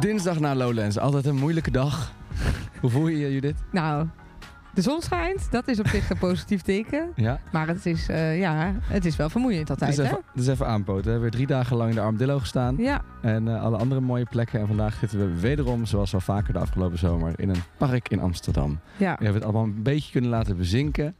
De dinsdag na Lowlands, altijd een moeilijke dag. Hoe voel je je, Judith? Nou, de zon schijnt. Dat is op zich een positief teken. Ja. Maar het is, eh, ja, het is wel vermoeiend altijd, Dus hè? even, dus even aanpoten. We hebben weer drie dagen lang in de Armadillo gestaan. Ja, En eh, alle andere mooie plekken. En vandaag zitten we wederom, zoals al vaker de afgelopen zomer, in een park in Amsterdam. ja. We hebben het allemaal een beetje kunnen laten bezinken.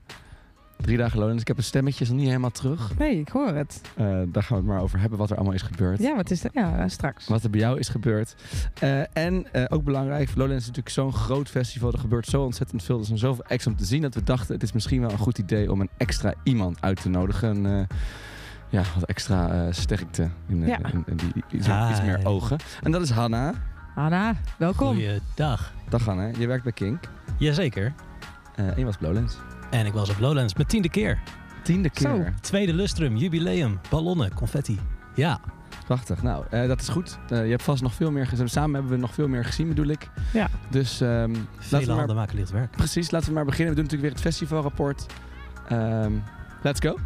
Drie dagen Lowlands. Ik heb een stemmetje, is nog niet helemaal terug. Nee, ik hoor het. Eh, daar gaan we het maar over hebben, wat er allemaal is gebeurd. Ja, wat is dat? Ja, straks. Wat er bij jou is gebeurd. Eh, en eh, ook belangrijk, Lowlands is natuurlijk zo'n groot festival. Er gebeurt zo ontzettend veel. Er zijn zoveel extra om te zien dat we dachten... het is misschien wel een goed idee om een extra iemand uit te nodigen. Eh, ja, wat extra eh, sterkte. In, Ja. in- in die, iets, iets meer ogen. En dat is Hanna. Hanna, welkom. Goeiedag. Dag Hanna, je werkt bij Kink. Jazeker. Eh, en je was Lowlands. En ik was op Lowlands mijn tiende keer. Tiende keer. Zo. Tweede lustrum, jubileum, ballonnen, confetti. Ja, Prachtig. Nou, eh, dat is goed. Eh, je hebt vast nog veel meer gezien. Samen hebben we nog veel meer gezien, bedoel ik. Ja. Dus ehm, laten we maar maken licht werk. Precies, laten we maar beginnen. We doen natuurlijk weer het festivalrapport. Ehm, let's go.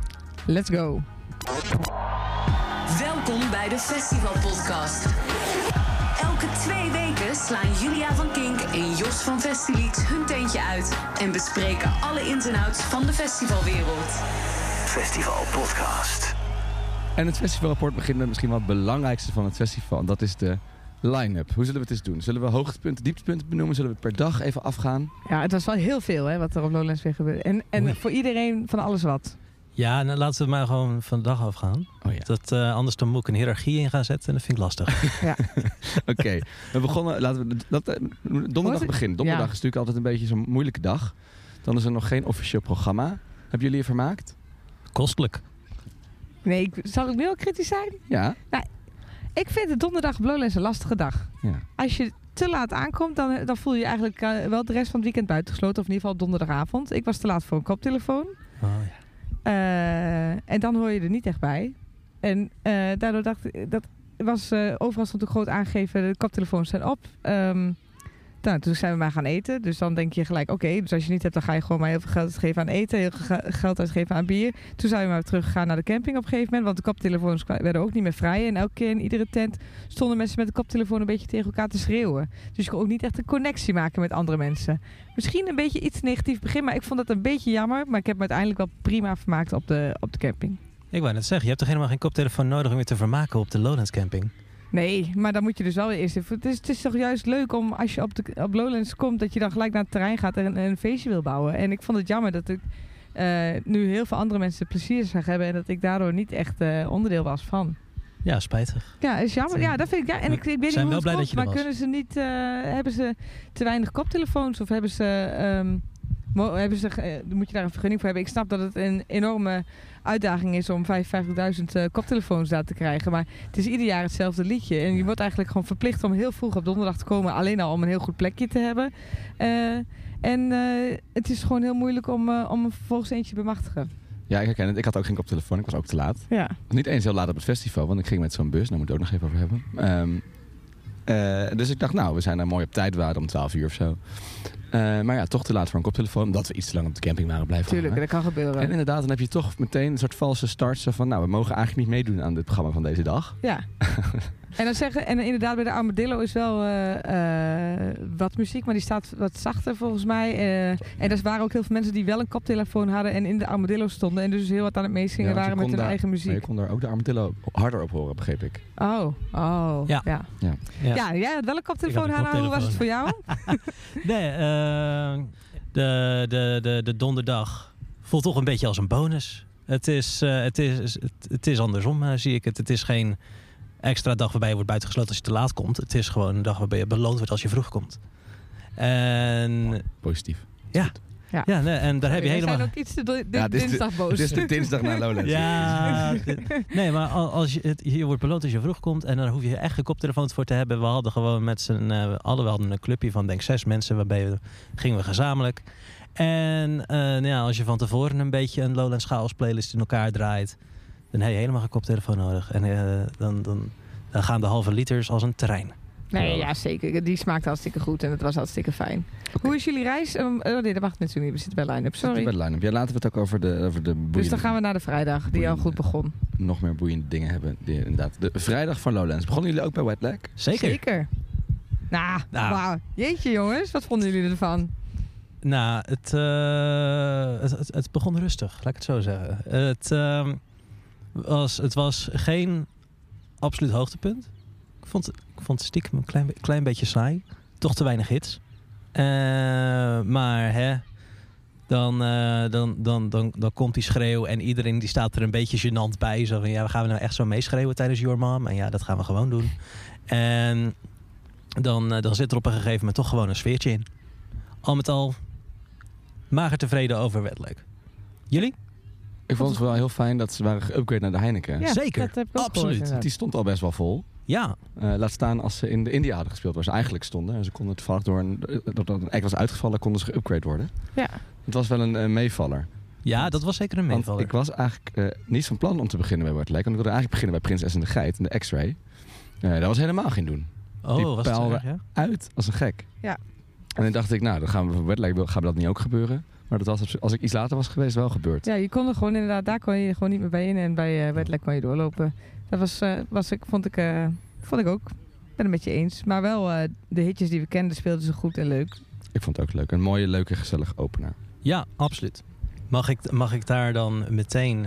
Let's go. Welkom bij de Festival Podcast. Elke twee weken slaan Julia van Kink en Jos van Festilieds hun teentje uit en bespreken alle ins en outs van de festivalwereld. Festival Podcast. En het festivalrapport begint met misschien wel het belangrijkste van het festival. En dat is de line-up. Hoe zullen we het eens doen? Zullen we hoogtepunten, dieptepunten benoemen? Zullen we per dag even afgaan? Ja, het was wel heel veel hè, wat er op Lowlands weer gebeurde. En, en voor iedereen van alles wat. Ja, nou, laten we maar gewoon van de dag afgaan. Oh ja. Dat, eh, anders dan moet ik een hiërarchie in gaan zetten en dat vind ik lastig. Ja. Oké, we begonnen. Laten we dat, eh, donderdag Wat? beginnen. Donderdag Ja. is natuurlijk altijd een beetje zo'n moeilijke dag. Dan is er nog geen officieel programma. Hebben jullie je vermaakt? Kostelijk. Nee, ik, zal ik nu al kritisch zijn? Ja. Ik vind de donderdag op Lowlands een lastige dag. ja. Als je te laat aankomt, dan, dan voel je je eigenlijk eh, wel de rest van het weekend buitengesloten. Of in ieder geval donderdagavond. Ik was te laat voor een koptelefoon. Oh, ja. Eh, en dan hoor je er niet echt bij. En eh, daardoor dacht ik, dat was eh, overal stond ook groot aangegeven, de koptelefoons zijn op. Ehm, nou, toen zijn we maar gaan eten. Dus dan denk je gelijk, oké, dus als je niet hebt, dan ga je gewoon maar heel veel geld uitgeven aan eten, heel veel ge- geld uitgeven aan bier. Toen zijn we maar teruggegaan naar de camping op een gegeven moment, want de koptelefoons werden ook niet meer vrij. En elke keer in iedere tent stonden mensen met de koptelefoon een beetje tegen elkaar te schreeuwen. Dus je kon ook niet echt een connectie maken met andere mensen. Misschien een beetje iets negatief begin, maar ik vond het een beetje jammer. Maar ik heb me uiteindelijk wel prima vermaakt op de, op de camping. Ik wou net zeggen, je hebt toch helemaal geen koptelefoon nodig om je te vermaken op de Lowlands camping? Nee, maar dan moet je dus wel eerst even... Het is, het is toch juist leuk om als je op, de, op Lowlands komt... dat je dan gelijk naar het terrein gaat en een feestje wil bouwen. En ik vond het jammer dat ik eh, nu heel veel andere mensen plezier zag hebben... en dat ik daardoor niet echt eh, onderdeel was van. Ja, spijtig. Ja, is jammer. Ja, dat vind ik... Ja, en ik, ik weet niet hoe wel het blij komt, dat je maar was. kunnen ze niet... eh, hebben ze te weinig koptelefoons of hebben ze... mo- hebben ze, eh, moet je daar een vergunning voor hebben? Ik snap dat het een enorme uitdaging is om 55.000 eh, koptelefoons daar te krijgen. Maar het is ieder jaar hetzelfde liedje. En je wordt eigenlijk gewoon verplicht om heel vroeg op donderdag te komen. Alleen al om een heel goed plekje te hebben. Eh, en eh, het is gewoon heel moeilijk om, om er vervolgens eentje te bemachtigen. Ja, ik herken het. Ik had ook geen koptelefoon. Ik was ook te laat. Ja. Niet eens heel laat op het festival, want ik ging met zo'n bus. Daar moeten we het ook nog even over hebben. Ehm, eh, dus ik dacht, nou, we zijn daar mooi op tijd. We waren om 12 uur of zo. Eh, maar ja, toch te laat voor een koptelefoon. Omdat we iets te lang op de camping waren blijven Tuurlijk, hangen. dat kan gebeuren. En inderdaad, dan heb je toch meteen een soort valse start. Zo van, nou, we mogen eigenlijk niet meedoen aan dit programma van deze dag. Ja. en dan zeggen, en inderdaad, bij de Armadillo is wel eh, eh, wat muziek, maar die staat wat zachter volgens mij. Eh, en er waren ook heel veel mensen die wel een koptelefoon hadden en in de Armadillo stonden. En dus heel wat aan het meezingen Ja, je waren met hun daar- eigen Maar je muziek. kon daar ook de armadillo harder op horen, begreep ik. Oh, oh. Ja. Ja. Ja. Ja, jij had wel een koptelefoon, Ik had een Hanna. Hoe was het voor jou? Nee, de, de, de, de donderdag voelt toch een beetje als een bonus. Het is, eh, het is, het, het is andersom, zie ik het. Het is geen extra dag waarbij je wordt buitengesloten als je te laat komt. Het is gewoon een dag waarbij je beloond wordt als je vroeg komt. En Positief. ja, Ja. ja nee, en daar heb je helemaal... zijn ook iets te Ja, dinsdag boos. Het is de dinsdag na Lowlands. Ja, nee, maar al- als je, het, je wordt beloond als je vroeg komt en daar hoef je echt geen koptelefoons voor te hebben. We hadden gewoon met z'n uh, allen, we hadden een clubje van denk zes mensen, waarbij we, gingen we gezamenlijk. En eh, nou ja, als je van tevoren een beetje een Lowlands Chaos playlist in elkaar draait, dan heb je helemaal geen koptelefoon nodig. En eh, dan, dan, dan gaan de halve liters als een trein. Nee, ja, zeker. Die smaakte hartstikke goed en het was hartstikke fijn. Hoe is jullie reis? Um, oh nee, dat mag natuurlijk niet. We zitten bij line-up. Sorry. Sorry. Bij line-up. Ja, laten we het ook over de, over de boeiende, Dus dan gaan we naar de vrijdag, die al goed begon. nog meer boeiende dingen hebben. Die, inderdaad. De vrijdag van Lowlands. Begonnen jullie ook bij Wetlag? Zeker. Zeker. Nou, Nou. Jeetje jongens, wat vonden jullie ervan? Nou, het, eh, het, het, het begon rustig, laat ik het zo zeggen. Het, ehm, was, het was geen absoluut hoogtepunt. Ik vond, ik vond het stiekem een klein, klein beetje saai. Toch te weinig hits. Eh, maar hè, dan, eh, dan, dan, dan, dan komt die schreeuw en iedereen die staat er een beetje gênant bij. Zo van, ja, gaan we nou echt zo meeschreeuwen tijdens Your Mom? En ja, dat gaan we gewoon doen. En dan, eh, dan zit er op een gegeven moment toch gewoon een sfeertje in. Al met al mager tevreden over Wedlock. Jullie? Ik vond het wel heel fijn dat ze waren geüpgrade naar de Heineken. Ja, Zeker. dat heb ik ook Absoluut. gehoord. Die stond al best wel vol. Ja, Eh, laat staan als ze in de India hadden gespeeld, waar ze eigenlijk stonden. En ze konden toevallig door een, doordat een act was uitgevallen, konden ze geüpgrade worden. Ja. Het was wel een eh, meevaller. ja dat was zeker een Want meevaller. ik was eigenlijk eh, niet van plan om te beginnen bij Wordlek. Want ik wilde eigenlijk beginnen bij Prinses en de Geit en de X-Ray. Eh dat was helemaal geen doen. oh, die was het erg, ja? Uit als een gek. Ja. En dan dacht ik, nou, dan gaan we voor Wordlek, gaat dat niet ook gebeuren. Maar dat was, als ik iets later was geweest, wel gebeurd. Ja, je kon er gewoon inderdaad, daar kon je gewoon niet meer bij in en bij uh, Wedlek kon je doorlopen. Dat was, eh, was ik, vond ik, eh, vond ik ook. Ik ben het met je eens. Maar wel, eh, de hitjes die we kenden speelden ze goed en leuk. Ik vond het ook leuk. Een mooie, leuke, gezellige opener. Ja, absoluut. Mag ik, mag ik daar dan meteen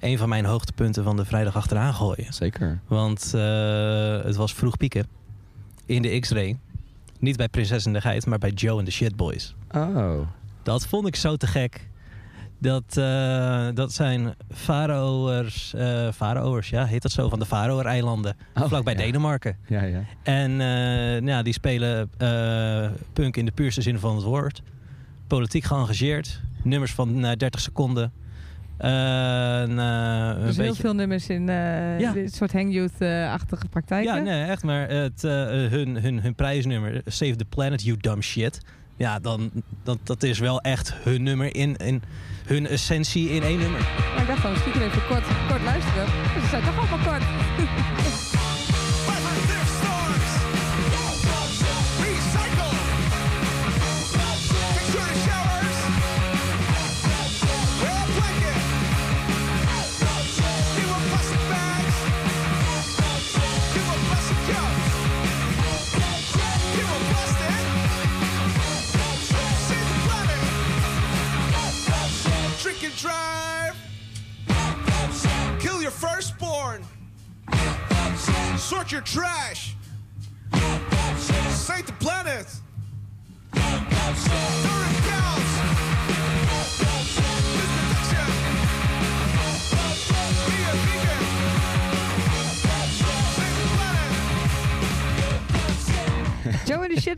een van mijn hoogtepunten van de vrijdag achteraan gooien? Zeker. Want eh, het was vroeg pieken in de X-Ray. Niet bij Prinses en de Geit, maar bij Joe en de Shitboys. Oh. Dat vond ik zo te gek. Dat, eh, dat zijn Faroërs, eh Faroërs, ja, heet dat zo, van de Faroe-eilanden. Oh, vlakbij ja. Denemarken. Ja, ja. En eh, ja, die spelen eh, punk in de puurste zin van het woord. Politiek geëngageerd. Nummers van eh, 30 seconden. Eh, en, eh, een Dus heel beetje... veel nummers in eh, Ja. dit soort hangyouth-achtige praktijken. Ja, nee, echt. Maar het, eh, hun, hun, hun prijsnummer, Save the Planet, You Dumb Shit. Ja, dan, dat, dat is wel echt hun nummer in, in hun essentie in één nummer. Maar ik dacht van, stiekem even kort, kort luisteren. Dus ze zijn toch allemaal kort.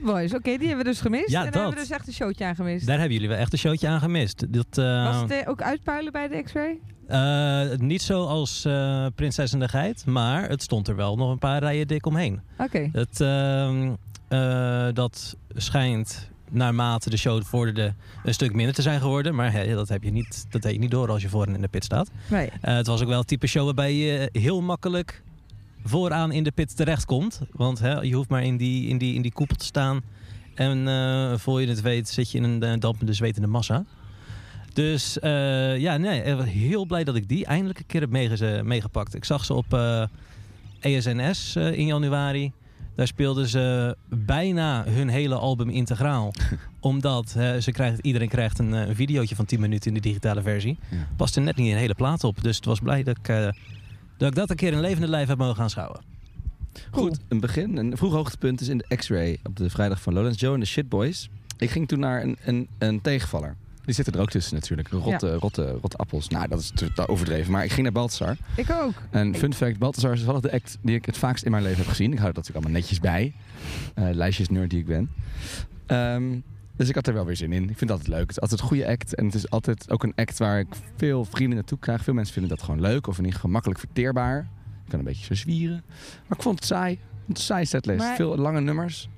Shitboys. Oké, die hebben we dus gemist. Ja, en daar dat. hebben we dus echt een showtje aan gemist. Daar hebben jullie wel echt een showtje aan gemist. Dat, eh, Was het eh, ook uitpuilen bij de X-Ray? eh, niet zo als Prinses en de Geit, maar het stond er wel nog een paar rijen dik omheen. Oké. Het, ehm, eh, dat schijnt naarmate de show vorderde een stuk minder te zijn geworden. Maar dat, heb je niet, dat heb je niet door als je voorin in de pit staat. Nee. Het was ook wel het type show waarbij je heel makkelijk vooraan in de pit terechtkomt. Want hè, je hoeft maar in die, in, die, in die koepel te staan. En eh, voor je het weet zit je in een eh, dampende, zwetende massa. Dus eh, ja, nee, heel blij dat ik die eindelijk een keer heb meege- meegepakt. Ik zag ze op ESNS eh, in januari. Daar speelden ze bijna hun hele album integraal. Omdat hè, ze krijgt, iedereen krijgt een, een videootje van 10 minuten in de digitale versie. Ja. Past er net niet een hele plaat op. Dus het was blij dat ik, dat ik dat een keer in levende lijf heb mogen aanschouwen. Goed, een begin. Een vroeg hoogtepunt is in de X-Ray op de vrijdag van Lowlands. Joe en de Shitboys. Ik ging toen naar een, een, een tegenvaller. Die zitten er ook tussen natuurlijk. Rotte, rotte, rotte appels. Nou, dat is overdreven. Maar ik ging naar Baltasar. Ik ook. En fun fact, Baltasar is toevallig de act die ik het vaakst in mijn leven heb gezien. Ik hou er natuurlijk allemaal netjes bij. Eh lijstjes nerd die ik ben. Ehm, dus ik had er wel weer zin in. Ik vind dat altijd leuk. Het is altijd een goede act. En het is altijd ook een act waar ik veel vrienden naartoe krijg. Veel mensen vinden dat gewoon leuk. Of in ieder geval makkelijk verteerbaar. Ik kan een beetje zo zwieren. Maar ik vond het saai. Een saai setlist. Maar- Veel lange nummers.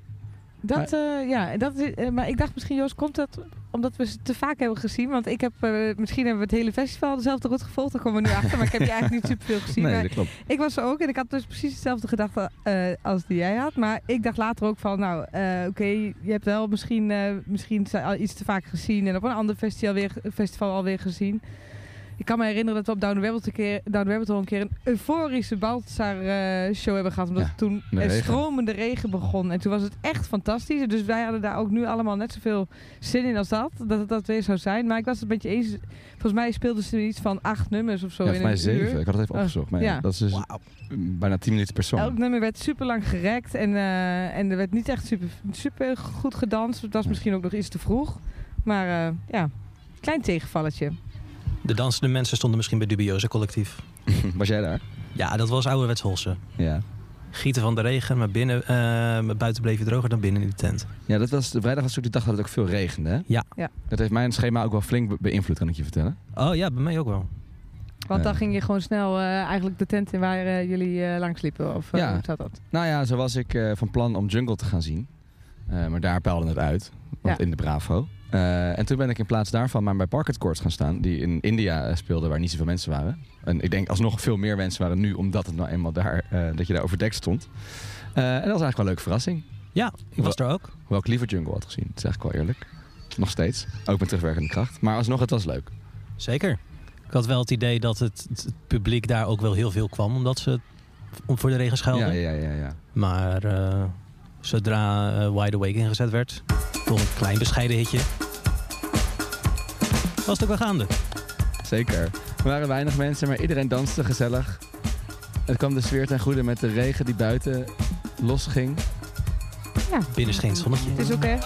Dat, eh, ja, dat, eh, maar ik dacht misschien, Joost, komt dat omdat we ze te vaak hebben gezien? Want ik heb, eh, misschien hebben we het hele festival dezelfde route gevolgd. Daar komen we nu achter, maar ik heb je eigenlijk niet superveel gezien. Nee, Maar dat klopt. ik was er ook en ik had dus precies hetzelfde gedachte als die jij had. Maar ik dacht later ook van, nou, oké, je hebt wel misschien, misschien iets te vaak gezien. En op een ander festival, weer, festival alweer gezien. Ik kan me herinneren dat we op Down the Rabbit, een keer, Down the Rabbit Hole een keer een euforische Baltzar eh, show hebben gehad. Omdat Ja, toen er regen. stromende regen begon. En toen was het echt fantastisch. Dus wij hadden daar ook nu allemaal net zoveel zin in als dat. Dat het dat weer zou zijn. Maar ik was het een beetje eens. Volgens mij speelden ze iets van acht nummers of zo Ja, in mij een zeven. uur. Ik had het even Oh, opgezocht. Maar ja. dat is dus bijna 10 minuten per song. Elk nummer werd super lang gerekt en, eh, en er werd niet echt super, super goed gedanst. Het was misschien ook nog iets te vroeg. Maar eh, ja, klein tegenvalletje. De dansende mensen stonden misschien bij Dubioze Collectief. Was jij daar? Ja, dat was ouderwets Holse. Ja. Gieten van de regen, maar, binnen, eh, maar buiten bleef je droger dan binnen in de tent. Ja, dat was, de vrijdag was ook de dag dat het ook veel regende. Hè? Ja. Ja. Dat heeft mijn schema ook wel flink be- beïnvloed, kan ik je vertellen. Oh ja, bij mij ook wel. Want dan Ja. ging je gewoon snel eh, eigenlijk de tent in waar eh, jullie eh, langs liepen. Of eh, Ja. hoe zat dat? Nou ja, zo was ik eh, van plan om Jungle te gaan zien. Eh, maar daar peilde het uit. Want Ja. in de Bravo. Eh, en toen ben ik in plaats daarvan maar bij Parket Courts gaan staan. Die in India eh, speelde waar niet zoveel mensen waren. En ik denk alsnog veel meer mensen waren nu. Omdat het nou eenmaal daar, eh, dat je daar overdekt stond. En dat was eigenlijk wel een leuke verrassing. Ja, ik was er ook. Hoewel ik liever Jungle had gezien. Dat is eigenlijk wel eerlijk. Nog steeds. Ook met terugwerkende kracht. Maar alsnog, het was leuk. Zeker. Ik had wel het idee dat het, het publiek daar ook wel heel veel kwam, omdat ze om voor de regen schuilden. Ja, ja, ja, ja. Maar zodra eh, Wide Awake ingezet werd, toch een klein bescheiden hitje, was het ook wel gaande. Zeker. Er waren weinig mensen, maar iedereen danste gezellig. Het kwam de sfeer ten goede met de regen die buiten losging. Ja, Binnen scheen zonnetje. het is ook hè.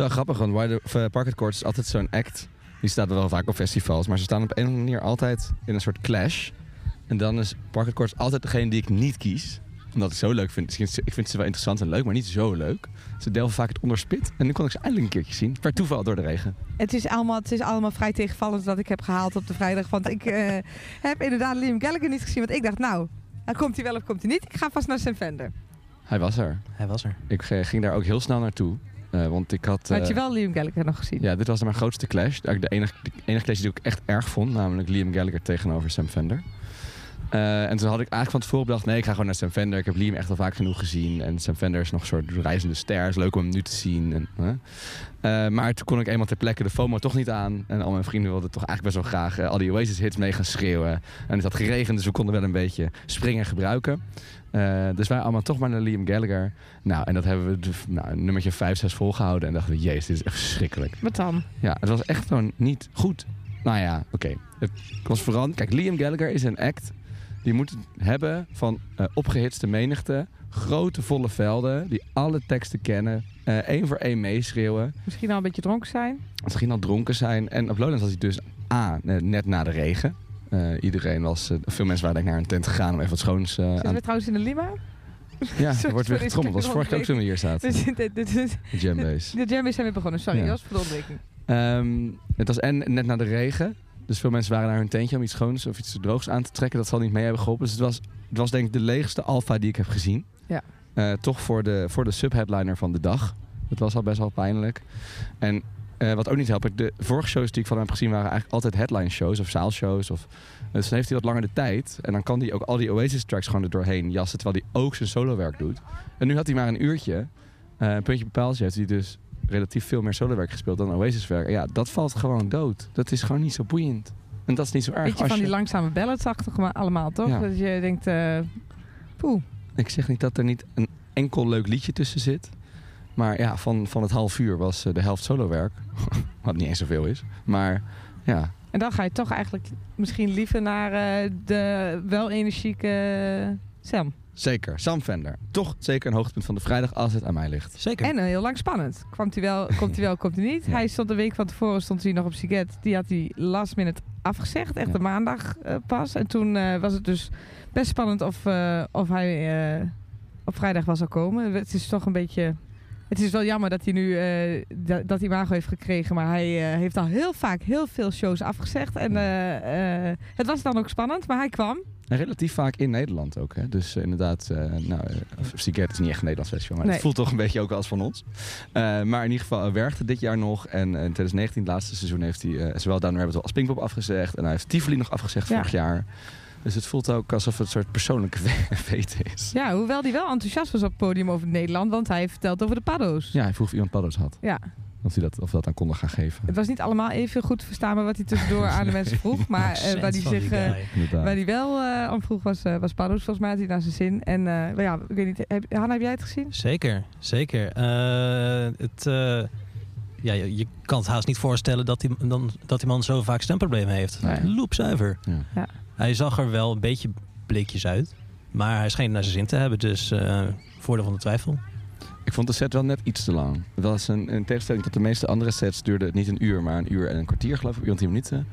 Wel grappig, want Wide- of, eh, Parket Courts is altijd zo'n act. Die staat wel vaak op festivals, maar ze staan op een of andere manier altijd in een soort clash. En dan is Parket Courts altijd degene die ik niet kies. Omdat ik zo leuk vind. Ik vind ze wel interessant en leuk, maar niet zo leuk. Ze delven vaak het onderspit. En nu kon ik ze eindelijk een keertje zien. Per toeval door de regen. Het is, allemaal, het is allemaal vrij tegenvallend wat ik heb gehaald op de vrijdag. Want ik eh, heb inderdaad Liam Gallagher niet gezien. Want ik dacht, nou, dan komt hij wel of komt hij niet. Ik ga vast naar Sam Fender. Hij was er. Hij was er. Ik eh, ging daar ook heel snel naartoe. Eh, want ik had... Had eh, je wel Liam Gallagher nog gezien? Ja, dit was mijn grootste clash. De enige, de enige clash die ik echt erg vond. Namelijk Liam Gallagher tegenover Sam Fender. Eh, en toen had ik eigenlijk van tevoren bedacht... nee, ik ga gewoon naar Sam Fender. Ik heb Liam echt al vaak genoeg gezien. En Sam Fender is nog een soort reizende ster. is leuk om hem nu te zien. En. Eh, maar toen kon ik eenmaal ter plekke de FOMO toch niet aan. En al mijn vrienden wilden toch eigenlijk best wel graag... eh, al die Oasis-hits mee gaan schreeuwen. En het had geregend, dus we konden wel een beetje springen gebruiken. Eh, dus wij allemaal toch maar naar Liam Gallagher. Nou, en dat hebben we nou, een nummertje 5, 6 volgehouden. En dachten we, jezus, dit is echt verschrikkelijk. Wat dan? Ja, het was echt gewoon niet goed. Nou ja, oké. Het was vooral... Kijk, Liam Gallagher is een act... die moet het hebben van eh, opgehitste menigte... grote volle velden... die alle teksten kennen... eh, één voor één meeschreeuwen... Misschien al een beetje dronken zijn? misschien al dronken zijn. En op Lowlands was hij dus A, net na de regen. Eh, iedereen was... eh, veel mensen waren denk ik naar een tent gegaan... om even wat schoons eh, Zitten aan... we trouwens in de Lima? Ja, er wordt weer getrommeld. Dat was vorige keer ook toen we hier zaten. De jambase. De jammies zijn weer begonnen. Sorry, Ja. Jos, voor de. Ehm, het was en net na de regen. Dus veel mensen waren naar hun tentje om iets schoons of iets droogs aan te trekken. Dat zal niet mee hebben geholpen. Dus het was, het was denk ik de leegste alfa die ik heb gezien. Ja. Toch voor de, voor de subheadliner van de dag. Dat was al best wel pijnlijk. En eh, wat ook niet helpt, de vorige shows die ik van hem heb gezien waren eigenlijk altijd headline shows of zaalshows. Of, dus dan heeft hij wat langer de tijd. En dan kan hij ook al die Oasis tracks gewoon er doorheen jassen. Terwijl hij ook zijn solowerk doet. En nu had hij maar een uurtje. eh, een puntje bepaald heeft hij dus relatief veel meer solowerk gespeeld dan Oasis werk. Ja, dat valt gewoon dood. Dat is gewoon niet zo boeiend. En dat is niet zo erg. Beetje als van die langzame balladsachtig maar allemaal, toch? Ja. Dat je denkt, eh poeh. Ik zeg niet dat er niet een enkel leuk liedje tussen zit. Maar ja, van, van het half uur was eh, de helft solowerk. Wat niet eens zoveel is. Maar ja, En dan ga je toch eigenlijk misschien liever naar eh, de wel energieke Sam. zeker. Sam Vender. Toch zeker een hoogtepunt van de vrijdag als het aan mij ligt. Zeker. En eh, heel lang spannend. Kwam hij wel, komt hij wel, komt hij niet. Ja. Hij stond een week van tevoren stond hij nog op Siget. Die had hij last minute afgezegd. Echt Ja. de maandag eh, pas. En toen eh, was het dus best spannend of, eh, of hij eh, op vrijdag was zou komen. Het is toch een beetje Het is wel jammer dat hij nu eh, dat, dat hij Imago heeft gekregen. Maar hij eh, heeft al heel vaak heel veel shows afgezegd. En eh, het was dan ook spannend, maar hij kwam. En relatief vaak in Nederland ook. Hè? Dus inderdaad, nou, uh, is niet echt een Nederlands festival, maar Nee. het voelt toch een beetje ook als van ons. Maar in ieder geval werkte dit jaar nog. En in 2019, het laatste seizoen, heeft hij zowel Down Rabbit Hole als Pinkpop afgezegd. En hij heeft Tivoli nog afgezegd Ja. vorig jaar. Dus het voelt ook alsof het een soort persoonlijke feit is. Ja, hoewel hij wel enthousiast was op het podium over Nederland. Want hij heeft verteld over de paddo's. Ja, hij vroeg of iemand paddo's had. Ja, Of hij dat, of dat aan konden gaan geven. het was niet allemaal even goed verstaanbaar wat hij tussendoor aan de mensen vroeg. Maar eh, waar hij die zich... eh. Waar hij wel eh om vroeg was, eh, was paddo's. Volgens mij had hij naar zijn zin. En eh, ja, ik weet niet. Heb, Hanna, heb jij het gezien? Zeker, zeker. Eh, het, eh, ja, je, je kan het haast niet voorstellen dat die, dan, dat die man zo vaak stemproblemen heeft. Nee. Loepzuiver. Ja. Ja. Hij zag er wel een beetje bleekjes uit. Maar hij scheen naar zijn zin te hebben. Dus eh, voordeel van de twijfel. Ik vond de set wel net iets te lang. Het was een, in tegenstelling tot de meeste andere sets duurde het niet een uur, maar een uur en een kwartier geloof ik, uur en tien minuten.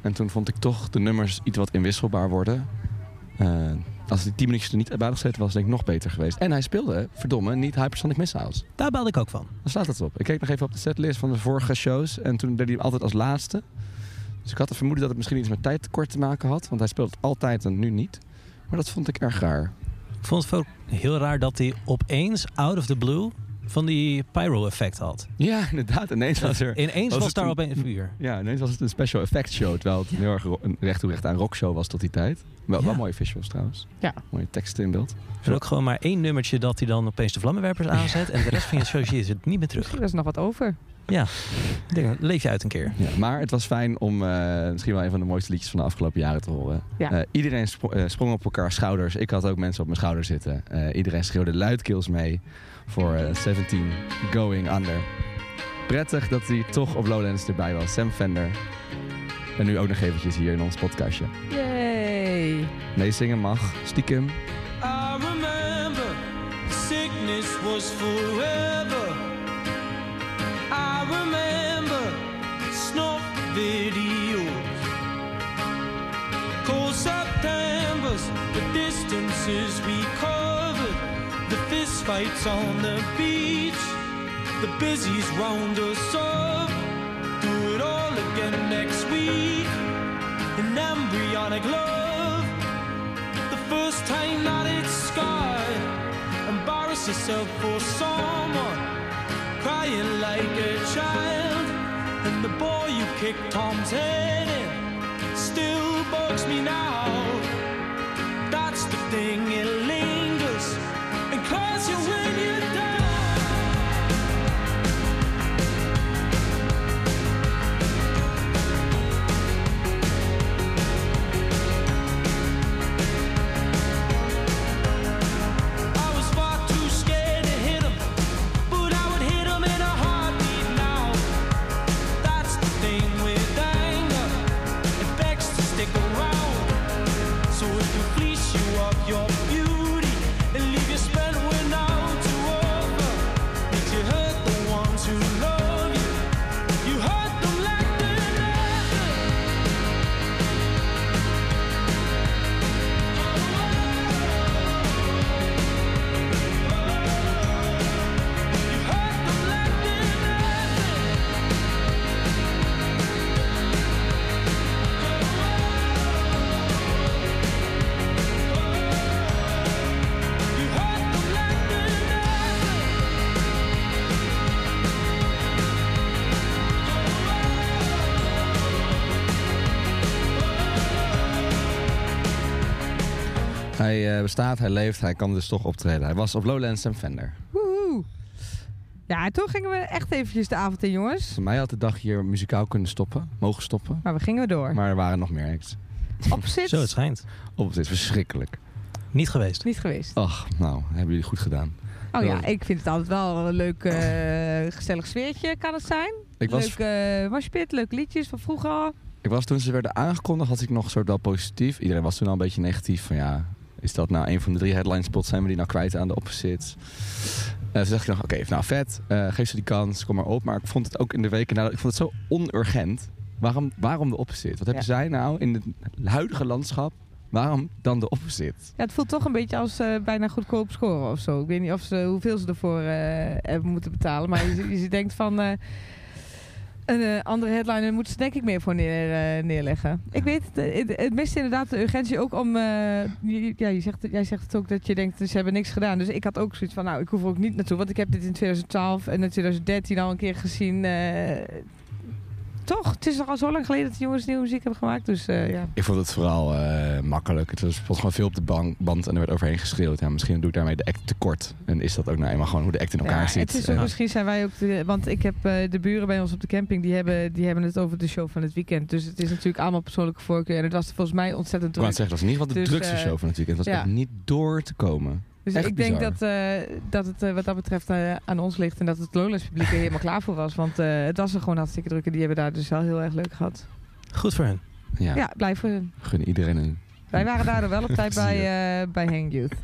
En toen vond ik toch de nummers iets wat inwisselbaar worden. Eh, als die tien minuutjes er niet bij had gezeten was, denk ik nog beter geweest. En hij speelde, verdomme, niet Hypersonic Missiles. Daar baalde ik ook van. Daar staat het op. Ik keek nog even op de setlist van de vorige shows en toen deed hij hem altijd als laatste. Dus ik had het vermoeden dat het misschien iets met tijdtekort te maken had, want hij speelt het altijd en nu niet. Maar dat vond ik erg raar. Ik vond het ook heel raar dat hij opeens, out of the blue, van die pyro-effect had. Ja, inderdaad. Ineens was er... Ineens was was, daar een- opeens vuur. Ja, ineens was het een special effects show. Terwijl het een heel erg een recht toe recht aan rockshow was tot die tijd. Wel, mooie visuals trouwens. Ja. Mooie teksten in beeld. Er is ook gewoon maar één nummertje dat hij dan opeens de vlammenwerpers aanzet. En de rest van je show je het niet meer terug. Er nog wat over. Ja, ik denk, leef je uit een keer. Ja, maar het was fijn om eh, misschien wel een van de mooiste liedjes van de afgelopen jaren te horen. Ja. Eh, iedereen spro- eh, sprong op elkaar schouders. Ik had ook mensen op mijn schouders zitten. Eh, iedereen schreeuwde luidkeels mee voor eh, 17 Going Under. Prettig dat hij toch op Lowlands erbij was. Sam Fender. En nu ook nog eventjes hier in ons podcastje. Yay! Nee, zingen mag. Stiekem. I remember sickness was forever. Remember snuff videos. Cold Septembers, the distances we covered, the fist fights on the beach, the busies round us up. Do it all again next week. An embryonic love. The first time that it's scarred, embarrass yourself for someone, crying like a child. And the boy you kicked Tom's head in still bugs me now. Hij eh, bestaat, hij leeft, hij kan dus toch optreden. Hij was op Lowlands en Fender. Woehoe! Ja, en toen gingen we echt eventjes de avond in, jongens. Voor mij had de dag hier muzikaal kunnen stoppen, mogen stoppen. Maar we gingen door. Maar er waren nog meer acts. Opzit, Zo, het schijnt. Op het is verschrikkelijk. Niet geweest. niet geweest. Ach, nou, hebben jullie goed gedaan. Oh ja, Ja. ik vind het altijd wel een leuk, eh, gezellig sfeertje, kan het zijn. Ik was, Leuk uh, moshpit, leuke liedjes van vroeger ik was toen ze werden aangekondigd, had ik nog een soort wel positief. Iedereen was toen al een beetje negatief van ja, is dat nou een van de drie headline spots? Zijn we die nou kwijt aan de opposites? Eh toen dacht ik nog, oké, nou vet, eh, geef ze die kans, kom maar op. Maar ik vond het ook in de weken, nadat- ik vond het zo onurgent. Waarom, waarom de opposite? Wat hebben zij nou in het huidige landschap Waarom dan de opposite? Ja, het voelt toch een beetje als eh, bijna goedkoop scoren of zo. Ik weet niet of ze, hoeveel ze ervoor hebben moeten betalen. Maar je, je denkt van... een eh, andere headliner moeten ze denk ik meer voor neer, eh, neerleggen. Ik weet het, het, mist inderdaad de urgentie ook om... eh, ja, je zegt, jij zegt het ook dat je denkt, ze hebben niks gedaan. Dus ik had ook zoiets van, nou, ik hoef er ook niet naartoe. Want ik heb dit in 2012 en in 2013 al een keer gezien. Toch? Het is al zo lang geleden dat de jongens nieuwe muziek hebben gemaakt. Dus eh, ja. Ik vond het vooral eh, makkelijk. Het was, gewoon veel op de ban- band en er werd overheen geschreeuwd. Ja, misschien doe ik daarmee de act tekort. En is dat ook nou eenmaal gewoon hoe de act in elkaar Ja, zit. Het is ook, En- Misschien zijn wij ook... De, want ik heb eh, de buren bij ons op de camping... Die hebben, die hebben het over de show van het weekend. Dus het is natuurlijk allemaal persoonlijke voorkeur. En het was volgens mij ontzettend Ik wou druk. net zeggen, dat was in ieder geval de Dus, drukste show van het weekend. Het was ja. echt niet door te komen. Dus echt ik denk bizar. dat, eh, dat het eh, wat dat betreft eh, aan ons ligt. En dat het Lowlands publiek er helemaal klaar voor was. Want eh, het was er gewoon hartstikke druk. En die hebben daar dus wel heel erg leuk gehad. Goed voor hen. Ja, Ja, blij voor hun. gun iedereen een... Wij waren daardoor wel op tijd bij, eh bij Hang Youth.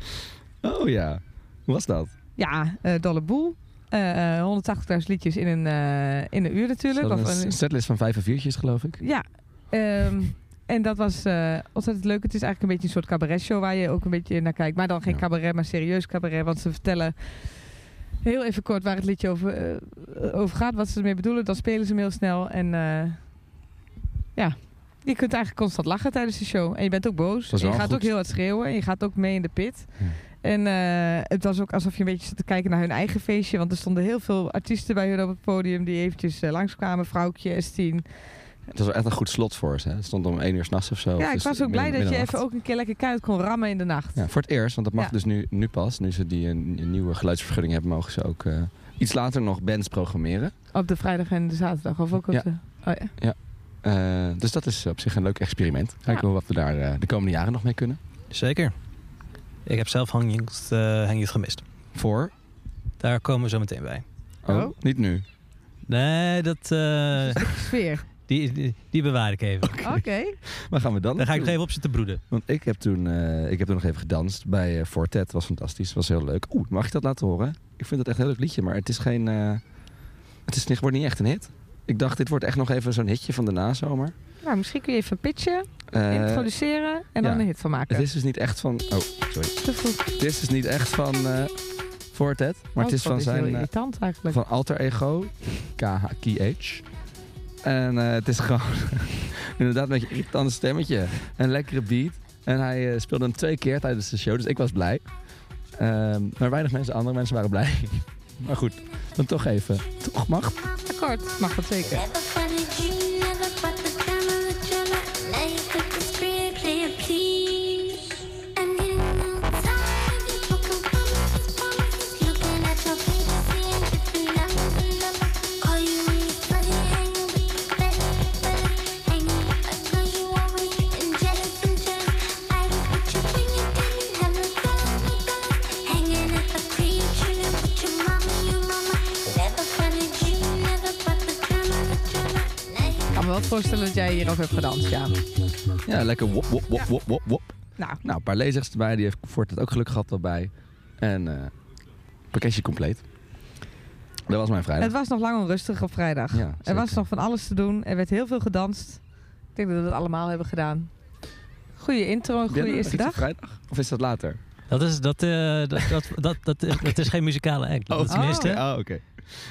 Oh ja, hoe was dat? Ja, eh dolle boel. Eh, eh, 180.000 liedjes in een, eh, in een uur natuurlijk. Of een een- setlist van vijf en viertjes, geloof ik. Ja, ehm, en dat was eh, ontzettend leuk. Het is eigenlijk een beetje een soort cabaretshow waar je ook een beetje naar kijkt. Maar dan geen Ja. cabaret, maar serieus cabaret. Want ze vertellen heel even kort waar het liedje over, eh, over gaat. Wat ze ermee bedoelen. Dan spelen ze hem heel snel. En eh, ja, je kunt eigenlijk constant lachen tijdens de show. En je bent ook boos. En je gaat goed. ook heel hard schreeuwen. En je gaat ook mee in de pit. Ja. En het was ook alsof je een beetje zat te kijken naar hun eigen feestje. Want er stonden heel veel artiesten bij hun op het podium die eventjes langskwamen. Vrouwtje, Estien. Het was wel echt een goed slot voor ze. hè. Het stond om één uur s'nachts of zo. Ja, of ik was ook blij dat je even ook een keer lekker keihard kon rammen in de nacht. Ja, voor het eerst, want dat mag Ja. dus nu, nu pas. Nu ze die een, een nieuwe geluidsvergunning hebben, mogen ze ook eh, iets later nog bands programmeren. Op de vrijdag en de zaterdag. Of ook op Ja. de... Oh ja. Eh, dus dat is op zich een leuk experiment. Kijken Ja. wat we daar eh, de komende jaren nog mee kunnen. Zeker. Ik heb zelf Hang Youth, eh, Hang Youth gemist. Voor? Daar komen we zo meteen bij. Oh, Oh. niet nu. Nee, dat, eh, Sfeer. Die, die, die bewaar ik even. Oké. Waar gaan we dan Daar ga ik nog even op zitten broeden. Want ik heb toen, eh, ik heb toen nog even gedanst bij eh Fortet. was fantastisch. was heel leuk. Oeh, mag ik dat laten horen? Ik vind het echt een heel leuk liedje, maar het is geen... eh, het is, niet- wordt niet echt een hit. Ik dacht, dit wordt echt nog even zo'n hitje van de nazomer. Nou, misschien kun je even pitchen, Eh, introduceren en dan ja. een hit van maken. het is dus niet echt van... Oh, sorry. Te vroeg. Het is dus niet echt van eh Fortet. Maar het Oh, is dat van zijn... heel eh, irritant eigenlijk. van Alter Ego, KH. En eh, het is gewoon inderdaad een beetje een irritant stemmetje. Een lekkere beat. En hij eh, speelde hem twee keer tijdens de show, dus ik was blij. Ehm, maar weinig mensen, andere mensen waren blij. maar goed, dan toch even. Toch mag. Akkoord, mag dat zeker. Voorstellen dat jij hierop hebt gedanst, ja. Ja, lekker wop, wop, wop, wop, wop, wop. Nou, Nou, een paar lezers erbij. Die heeft Fortet ook gelukkig gehad erbij. En eh pakketje compleet. Dat was mijn vrijdag. het was nog lang onrustig op vrijdag. Ja, er was nog van alles te doen. Er werd heel veel gedanst. Ik denk dat we het allemaal hebben gedaan. Goede intro, goede nog eerste dag. vrijdag? Of is dat later? Dat is, dat, eh, dat, dat, dat, dat, dat is geen muzikale act. Dat Oh, tenminste, Oh, oké.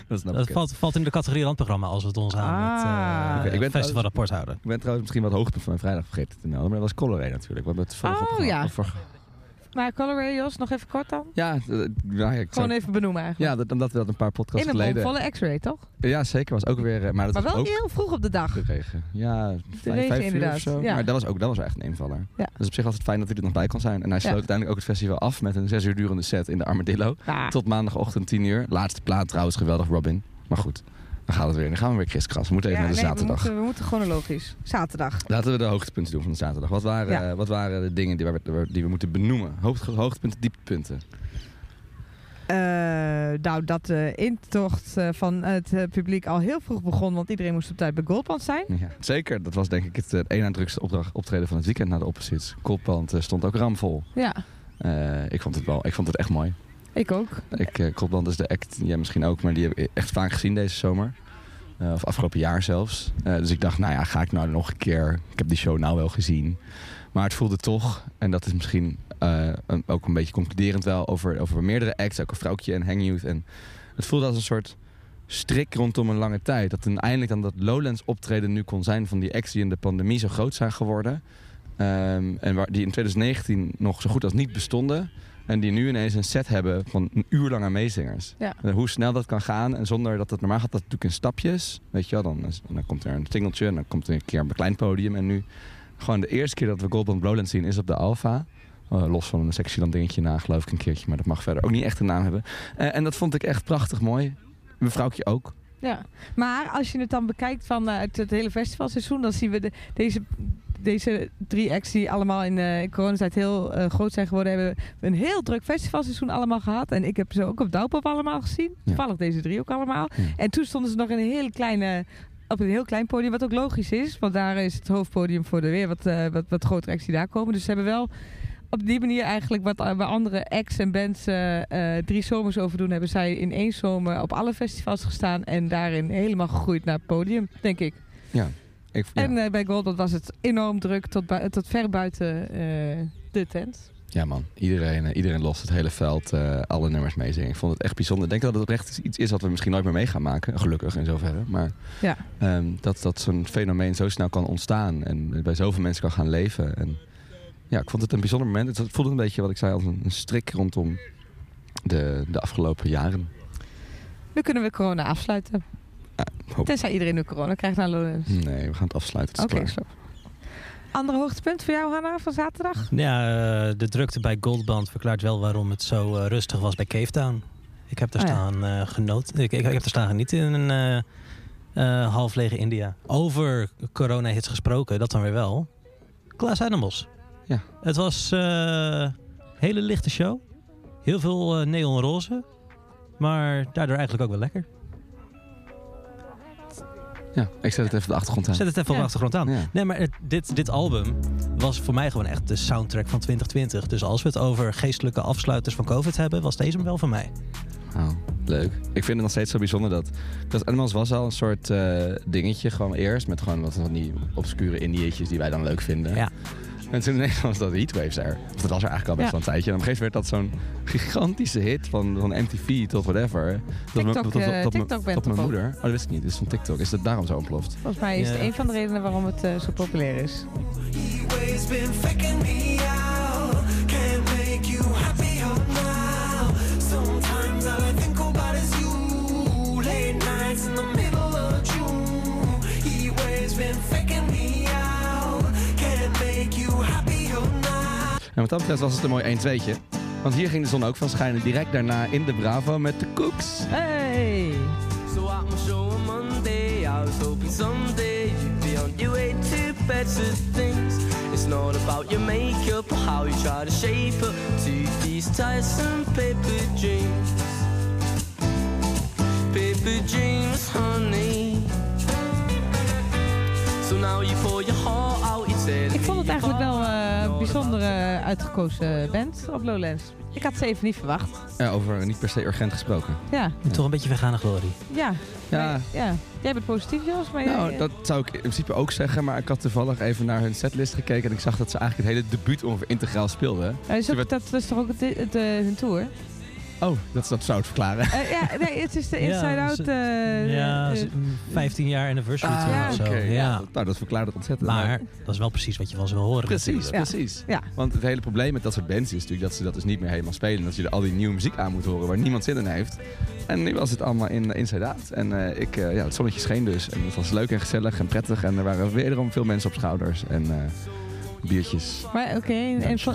Dat snap dat ik. valt, valt in de categorie randprogramma als we het ons aan het Ah. eh, Oké, ik ben festivalrapport houden. Ik ben trouwens misschien wat hoogtepunt van mijn vrijdag vergeten te melden. Maar dat was Colorado natuurlijk. We hebben het Oh, ja. Maar Colorado, Jos, nog even kort dan? Ja, ja, ik Gewoon even benoemen eigenlijk. ja dat, omdat we dat een paar podcasts In een geleden... bomvolle x-ray, toch? Ja, zeker. Was ook weer... eh, Maar dat Maar was wel ook heel vroeg op de dag. de regen. Ja, vijf, regen vijf uur inderdaad, of zo. ja. Maar dat was ook dat was echt een invaller. Ja. Dus op zich was het fijn dat hij er nog bij kon zijn. En hij sloot uiteindelijk ook het festival af met een zes uur durende set in de Armadillo. Ja. Tot maandagochtend 10 uur. Laatste plaat trouwens, geweldig Robin. Maar goed, dan gaat het weer. Dan gaan we weer kriskras. We moeten even Ja, naar de nee, we zaterdag. moeten, we moeten chronologisch. Zaterdag. Laten we de hoogtepunten doen van de zaterdag. Wat waren, Ja. wat waren de dingen die we, die we moeten benoemen? Hoogte, hoogtepunten, dieptepunten. Eh, nou, dat de intocht eh, van het eh, publiek al heel vroeg begon. Want iedereen moest op tijd bij Goldband zijn. Ja, zeker. Dat was denk ik het, het een na drukste opdracht, optreden van het weekend na de opposites. Kopband eh, stond ook ramvol. Ja, ik vond het wel. Ik vond het echt mooi. Ik ook. Ik, eh Kopband is de act, jij misschien ook, maar die heb ik echt vaak gezien deze zomer. Eh, of afgelopen jaar zelfs. Eh, dus ik dacht, nou ja, ga ik nou nog een keer. Ik heb die show nou wel gezien. Maar het voelde toch, en dat is misschien ook een beetje concluderend wel over, over meerdere acts, ook een vrouwtje en Hang Youth. En het voelde als een soort strik rondom een lange tijd. Dat uiteindelijk dan dat Lowlands optreden nu kon zijn van die acts die in de pandemie zo groot zijn geworden. Ehm, en waar, die in 2019 nog zo goed als niet bestonden. En die nu ineens een set hebben van een uur lang aan meezingers. Ja. Hoe snel dat kan gaan. En zonder dat het normaal gaat dat natuurlijk in stapjes. Weet je wel, dan, is- dan komt er een singeltje. En dan komt er een keer een klein podium. En nu gewoon de eerste keer dat we Gold Band Lowlands zien is op de Alpha. Eh, los van een Sexyland dingetje na, geloof ik een keertje. Maar dat mag verder ook niet echt een naam hebben. Eh, en dat vond ik echt prachtig mooi. Mevrouwtje ook. Ja, maar als je het dan bekijkt van eh, het hele festivalseizoen, dan zien we de, deze, deze drie acts die allemaal in, eh in coronatijd heel eh, groot zijn geworden, hebben we een heel druk festivalseizoen allemaal gehad. En ik heb ze ook op Douwpop allemaal gezien. Toevallig deze drie ook allemaal. Ja. En toen stonden ze nog in een hele kleine, op een heel klein podium, wat ook logisch is, want daar is het hoofdpodium voor de weer wat, eh, wat, wat grotere acts die daar komen. Dus ze hebben wel op die manier eigenlijk wat eh, waar andere acts en bands eh, eh, drie zomers over doen, hebben zij in één zomer op alle festivals gestaan en daarin helemaal gegroeid naar het podium, denk ik. Ik, ja. En eh, bij Goldband was het enorm druk tot, tot ver buiten eh, de tent. Ja man, iedereen, eh, iedereen lost het hele veld, alle nummers meezingen. Ik vond het echt bijzonder. Ik denk dat het oprecht iets is wat we misschien nooit meer mee gaan maken. Gelukkig in zoverre. Maar Ja. ehm, dat, dat zo'n fenomeen zo snel kan ontstaan en bij zoveel mensen kan gaan leven. En ja, ik vond het een bijzonder moment. Het voelde een beetje wat ik zei als een, een strik rondom de, de afgelopen jaren. Nu kunnen we corona afsluiten. Hoop- Tenzij iedereen nu corona krijgt naar Lowlands. Nee, we gaan het afsluiten. Oké. Andere hoogtepunt voor jou, Hanna, van zaterdag? Ja, eh, de drukte bij Goldband verklaart wel waarom het zo eh, rustig was bij Cave Town. Ik heb daar Oh ja. staan eh, genoten. Ik, ik, ik heb daar staan genieten in een eh, eh, half lege India. Over corona-hits gesproken, dat dan weer wel. Glass Animals. Ja. Het was eh hele lichte show. Heel veel eh, neonroze. Maar daardoor eigenlijk ook wel lekker. Ja, ik zet het even op de achtergrond aan. Zet het even op de achtergrond aan. Ja. Nee, maar het- dit, dit album was voor mij gewoon echt de soundtrack van 2020. Dus als we het over geestelijke afsluiters van COVID hebben, was deze hem wel van mij. Oh, leuk. Ik vind het nog steeds zo bijzonder dat... Dat Animals was al een soort eh, dingetje gewoon eerst. Met gewoon wat van die obscure indieetjes die wij dan leuk vinden. Ja. En toen ineens was dat Heatwaves er. Of dat was er eigenlijk al best Ja. wel een tijdje. En op een gegeven moment werd dat zo'n gigantische hit van, van MTV tot whatever. Tot mijn- TikTok, eh, tot mijn- TikTok bent moeder. Oh, dat wist ik niet. Dit is van TikTok. Is dat daarom zo ontploft? Volgens mij is het een van de redenen waarom het eh, zo populair is. Dat betreft was het een mooi 1-2'tje. Want hier ging de zon ook van schijnen. Direct daarna in de Bravo met de Cooks. Hey! So at my show on Monday, I was hoping someday you'd be on your way to better things. It's not about your makeup or how you try to shape up to these tiresome paper dreams. Paper dreams, honey. Ik vond het eigenlijk wel eh, een bijzondere uitgekozen band op Lowlands. Ik had ze even niet verwacht. Ja, over niet per se urgent gesproken. Ja, Toch een beetje vegane glorie. ja. Ja. Maar, ja. Jij bent positief, Jos, maar Nou, jij- dat zou ik in principe ook zeggen. Maar ik had toevallig even naar hun setlist gekeken. En ik zag dat ze eigenlijk het hele debuut ongeveer integraal speelden. Eh, is ook- werd- dat, dat is toch ook het, het, eh, hun tour? Oh, dat, dat zou het verklaren. Eh, ja, nee, het is de Ja, Inside Out. ze- eh, ja, eh, z- 15 jaar anniversary Ah, tour ja, of zo. oké. Ja. Nou, dat verklaart het ontzettend. Maar dat is wel precies wat je wel wil horen. Precies, precies. Ja. Want het hele probleem met dat soort bands is natuurlijk dat ze dat dus niet meer helemaal spelen. Dat je er al die nieuwe muziek aan moet horen waar niemand zin in heeft. En nu was het allemaal in Inside Out. En eh, ik, eh, ja, het zonnetje scheen dus. En het was leuk en gezellig en prettig. En er waren wederom veel mensen op schouders. En eh, biertjes. Maar oké, en van-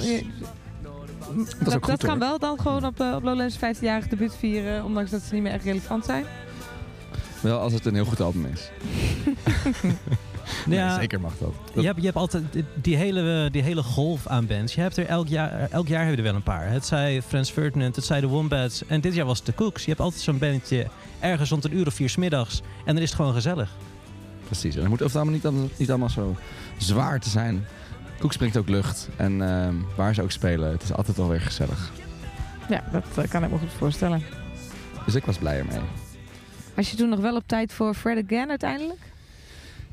dat, goed, dat kan wel dan gewoon op, eh, op Lowlands 15-jarig debuut vieren, ondanks dat ze niet meer echt relevant zijn. Wel als het een heel goed album is. Ja, Nee, zeker mag dat. Dat- Je hebt, je hebt altijd die hele, die hele golf aan bands. Je hebt er elk jaar, elk jaar hebben we er wel een paar. Het zij Frans Ferdinand, het zij de Wombats. En dit jaar was het de Cooks. Je hebt altijd zo'n bandje ergens rond een uur of vier 's middags. En dan is het gewoon gezellig. Precies. En het moet over het allemaal niet, allemaal- niet allemaal zo zwaar te zijn. Koek springt ook lucht. En ehm, waar ze ook spelen, het is altijd wel weer gezellig. Ja, dat eh, kan ik me goed voorstellen. Dus ik was blij ermee. Was je toen nog wel op tijd voor Fred Again uiteindelijk?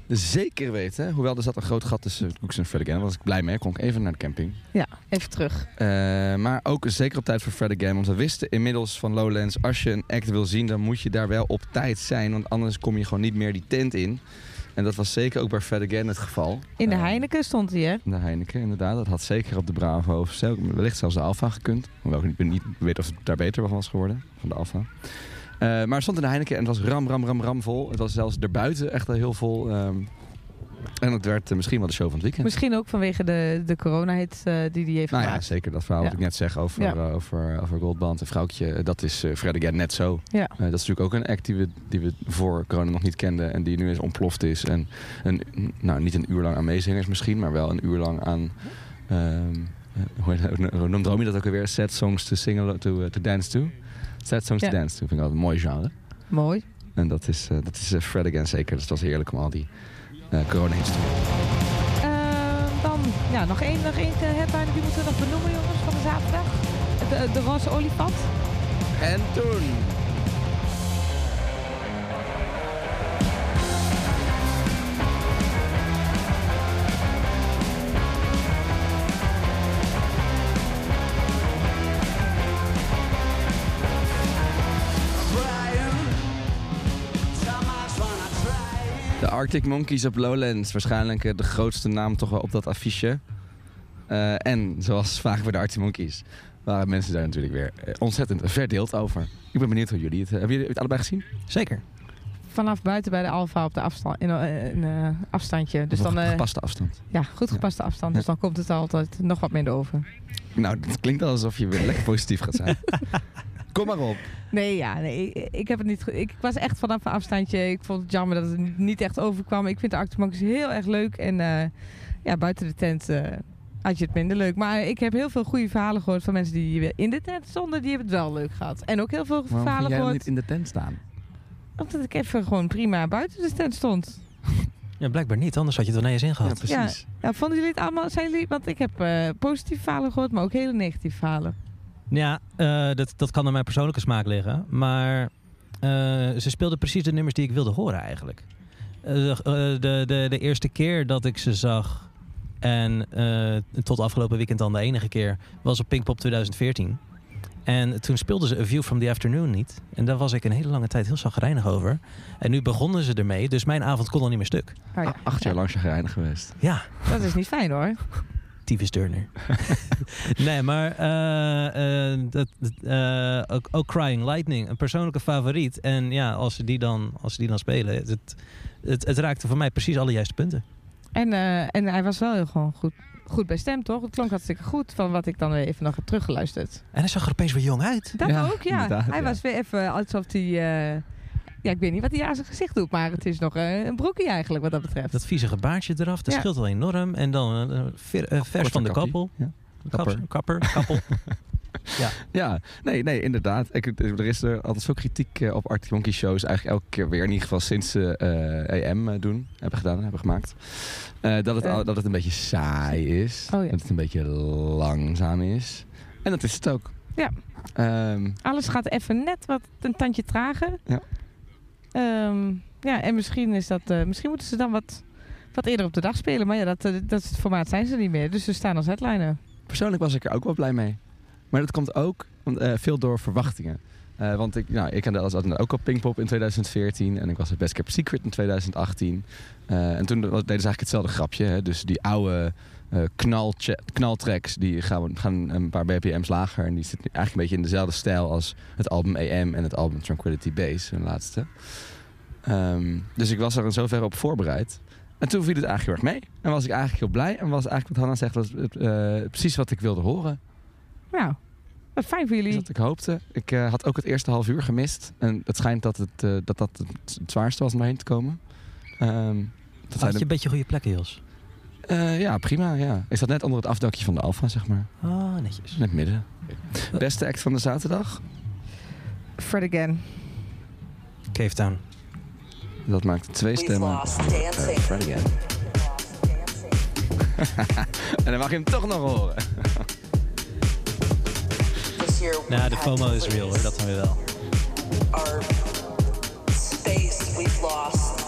Zeker weten. Hoewel er zat een groot gat tussen Cooks en Fred Again. Daar was ik blij mee. Kon ik even naar de camping. Ja, even terug. Eh, maar ook zeker op tijd voor Fred Again. Want we wisten inmiddels van Lowlands... als je een act wil zien, dan moet je daar wel op tijd zijn. Want anders kom je gewoon niet meer die tent in. En dat was zeker ook bij Fred Again het geval. In de Eh, Heineken stond hij, hè? De Heineken, inderdaad. Dat had zeker op de Bravo of zelf- wellicht zelfs de Alfa gekund. Hoewel ik niet, weet of het daar beter van was geworden, van de Alfa. Eh, maar het stond in de Heineken en het was ram, ram, ram, ram vol. Het was zelfs erbuiten echt heel vol. ehm, en het werd eh, misschien wel de show van het weekend. Misschien ook vanwege de, de corona-hit eh, die hij heeft Nou ja, gemaakt. zeker dat verhaal wat Ja. ik net zeg over, Ja. eh, over, over Goldband en Vrouwtje. Dat is Fred Again net zo. Ja. Dat is natuurlijk ook een act die we, die we voor corona nog niet kenden. En die nu eens ontploft is. En een, nou, niet een uur lang aan meezingers misschien, maar wel een uur lang aan... ehm, eh, hoe, noemt Romy dat ook alweer? Sad songs to, sing, to, to dance to. Sad songs Ja. to dance to. Vind ik altijd een mooi genre. Mooi. En dat is, dat is Fred Again zeker. Dus het was heerlijk om al die eh corona hits te horen. Eh, dan ja, nog één, nog één eh, headliner die moeten we nog benoemen, jongens, van de zaterdag. De, de roze olifant. En toen... Arctic Monkeys op Lowlands. Waarschijnlijk eh, de grootste naam toch wel op dat affiche. Eh, en zoals vaak bij de Arctic Monkeys waren mensen daar natuurlijk weer eh, ontzettend verdeeld over. Ik ben benieuwd hoe jullie het... hebben jullie het allebei gezien? Zeker. Vanaf buiten bij de Alfa op de afstand, in eh, een afstandje. Dus dan, eh, gepaste afstand. ja, goed gepaste afstand. Ja. Dus dan komt het altijd nog wat minder over. Nou, het klinkt alsof je weer lekker positief gaat zijn. Kom maar op. Nee, ja, nee, ik, heb het niet. Ik was echt vanaf een afstandje. Ik vond het jammer dat het niet- echt overkwam. Ik vind de Arctic Monkeys heel erg leuk. En eh, ja, buiten de tent eh, had je het minder leuk. Maar ik heb heel veel goede verhalen gehoord van mensen die in de tent stonden. Die hebben het wel leuk gehad. En ook heel veel Waarom verhalen jij gehoord. niet in de tent staan? Omdat ik even gewoon prima buiten de tent stond. Ja, blijkbaar niet, anders had je het wel niet eens Ja, ingehad. precies. Ja, vonden jullie het allemaal? Zijn jullie, want ik heb eh, positieve verhalen gehoord, maar ook hele negatieve verhalen. Ja, eh, dat, dat kan aan mijn persoonlijke smaak liggen. Maar eh, ze speelden precies de nummers die ik wilde horen eigenlijk. Eh, de, de, de, eerste keer dat ik ze zag... en eh, tot afgelopen weekend dan de enige keer... was op Pinkpop 2014. En toen speelden ze A View from the Afternoon niet. En daar was ik een hele lange tijd heel zagrijnig over. En nu begonnen ze ermee, dus mijn avond kon al niet meer stuk. Oh, ja. Acht jaar lang chagrijnig geweest. Ja, Dat is niet fijn hoor. Tyfus Turner. nee, maar eh, eh, dat, eh, ook, ook Crying Lightning, een persoonlijke favoriet. En ja, als ze die dan, als ze die dan spelen, het, het, het raakte voor mij precies alle juiste punten. En, eh, en hij was wel heel gewoon goed, goed bij stem, toch? Het klonk hartstikke goed van wat ik dan weer even nog heb teruggeluisterd. En hij zag er opeens weer jong uit. Dat Ja, ook, ja. hij ja. was weer even alsof hij... ja, ik weet niet wat hij aan zijn gezicht doet, maar het is nog eh, een broekje eigenlijk wat dat betreft. Dat viezige baardje eraf, dat Ja. scheelt al enorm. En dan eh, ver- eh, vers van de kappel. Ja. Kapper. Kapper, kappel. Ja, nee, nee, inderdaad. Ik, er is er altijd veel kritiek op Arctic Monkey shows. Eigenlijk elke keer weer, in ieder geval sinds ze eh, EM eh, doen, hebben gedaan, hebben gemaakt. Eh, dat, het, al- dat het een beetje saai is. Oh ja. Dat het een beetje langzaam is. En dat is het ook. Ja. Ehm, Alles gaat even net wat een tandje trager. Ja. Ehm, ja, en misschien is dat... eh, misschien moeten ze dan wat, wat eerder op de dag spelen. Maar ja, dat, eh, dat is het formaat zijn ze niet meer. Dus ze staan als headliner. persoonlijk was ik er ook wel blij mee. Maar dat komt ook eh, veel door verwachtingen. Want ik, nou, ik had ook al Pinkpop in 2014 en ik was het Best Kept Secret in 2018. Eh, en toen deden ze eigenlijk hetzelfde grapje. Hè? Dus die oude eh knaltje- knaltracks die gaan, gaan een paar bpm's lager. En die zitten eigenlijk een beetje in dezelfde stijl als het album AM en het album Tranquility Base, hun laatste. Ehm, dus ik was er in zoverre op voorbereid. En toen viel het eigenlijk heel erg mee. En was ik eigenlijk heel blij. En was eigenlijk wat Hanna zegt, was eh, precies wat ik wilde horen. Nou, wat fijn voor Dus jullie. wat ik hoopte. Ik eh, had ook het eerste half uur gemist. En het schijnt dat het, eh, dat, dat het, zwaarste was om erheen te komen. Ehm, dat zijn Had je een beetje goede plekken, Jos? Eh, ja, prima. Ja. Ik zat net onder het afdakje van de Alfa, zeg maar. Ah, netjes. Net midden. Beste act van de zaterdag? Fred again. Cave Town. Dat maakt twee stemmen. Eh, Fred again. en dan mag je hem toch nog horen. Nou, de FOMO is real hoor, dat dan weer wel. our space. We've lost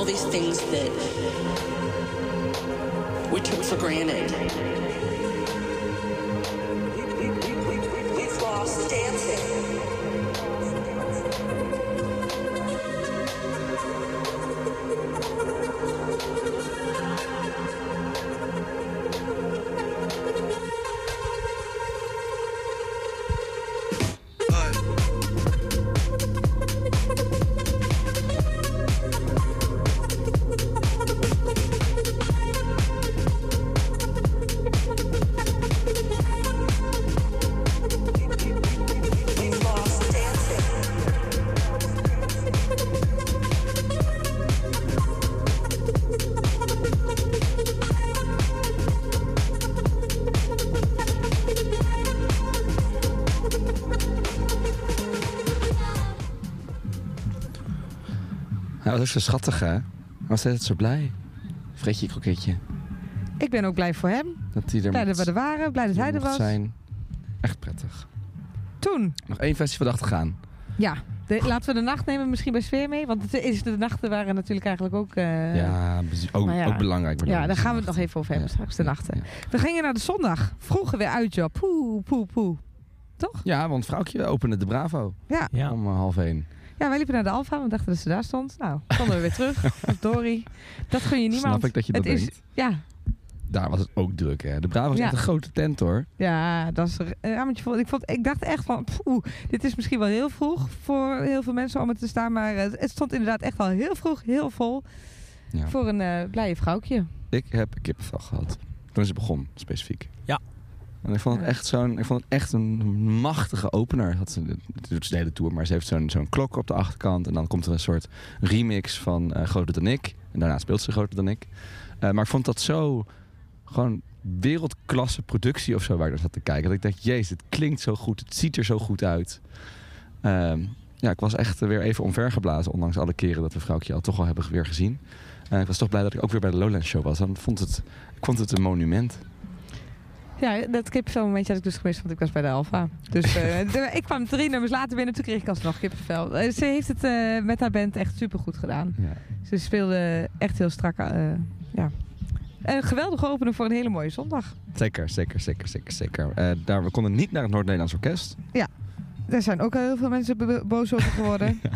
all these things that we took for granted. We've lost dancing. Hij was ook zo schattig, hè? Hij was altijd zo blij. Fredje kroketje. Ik ben ook blij voor hem. Dat hij er Blij dat we er waren. Blij dat hij er was. zijn. Echt prettig. Toen. Nog één festivaldag te gaan. Ja. De, laten we de nacht nemen misschien bij sfeer mee. Want het is, de nachten waren natuurlijk eigenlijk ook... eh, ja, bez- ook, ja. ook belangrijk. Ja, daar gaan we het nog even over hebben Ja. straks, de nachten. Ja. We gingen naar de zondag. Vroeger weer uit, joh. Poeh, poeh, poeh. Toch? Ja, want vrouwtje opende de Bravo Ja. Ja. om eh, half één. Ja, wij liepen naar de Alfa. We dachten dat ze daar stond. Nou, konden we weer terug. Dory. Dat gun je niemand. Snap ik dat je dat het is. Ja, Daar was het ook druk, hè? De Bravo is Ja. echt een grote tent, hoor. ja, dat is er een rammetje vol. Ik, vond, ik dacht echt van, poeh, dit is misschien wel heel vroeg voor heel veel mensen om er te staan. Maar eh, het stond inderdaad echt al heel vroeg, heel vol. Ja. Voor een eh blije vrouwtje. Ik heb kippenvel gehad. Toen ze begon, specifiek. Ja. En ik vond het echt zo'n, ik vond het echt een machtige opener. Had ze, het doet ze de hele tour, maar ze heeft zo'n zo'n klok op de achterkant. En dan komt er een soort remix van eh, Groter dan ik. En daarna speelt ze Groter dan ik. Eh, maar ik vond dat zo gewoon wereldklasse productie of zo waar ik naar zat te kijken. Dat ik dacht, jezus, het klinkt zo goed. Het ziet er zo goed uit. Ehm, ja, ik was echt weer even omvergeblazen. Ondanks alle keren dat we vrouwtje al toch al hebben weer gezien. Ik was toch blij dat ik ook weer bij de Lowlands Show was. Dan vond het, ik vond het een monument. Ja, dat kippenvel momentje had ik dus gemist, want ik was bij de Alfa. Dus eh, ik kwam drie nummers later binnen, toen kreeg ik alsnog kippenvel. Eh, ze heeft het eh, met haar band echt super goed gedaan. Ja. Ze speelde echt heel strak. eh, ja. Een geweldige opener voor een hele mooie zondag. Zeker, zeker, zeker, zeker, zeker. Daar, we konden niet naar het Noord-Nederlands Orkest. Daar zijn ook al heel veel mensen boos over geworden.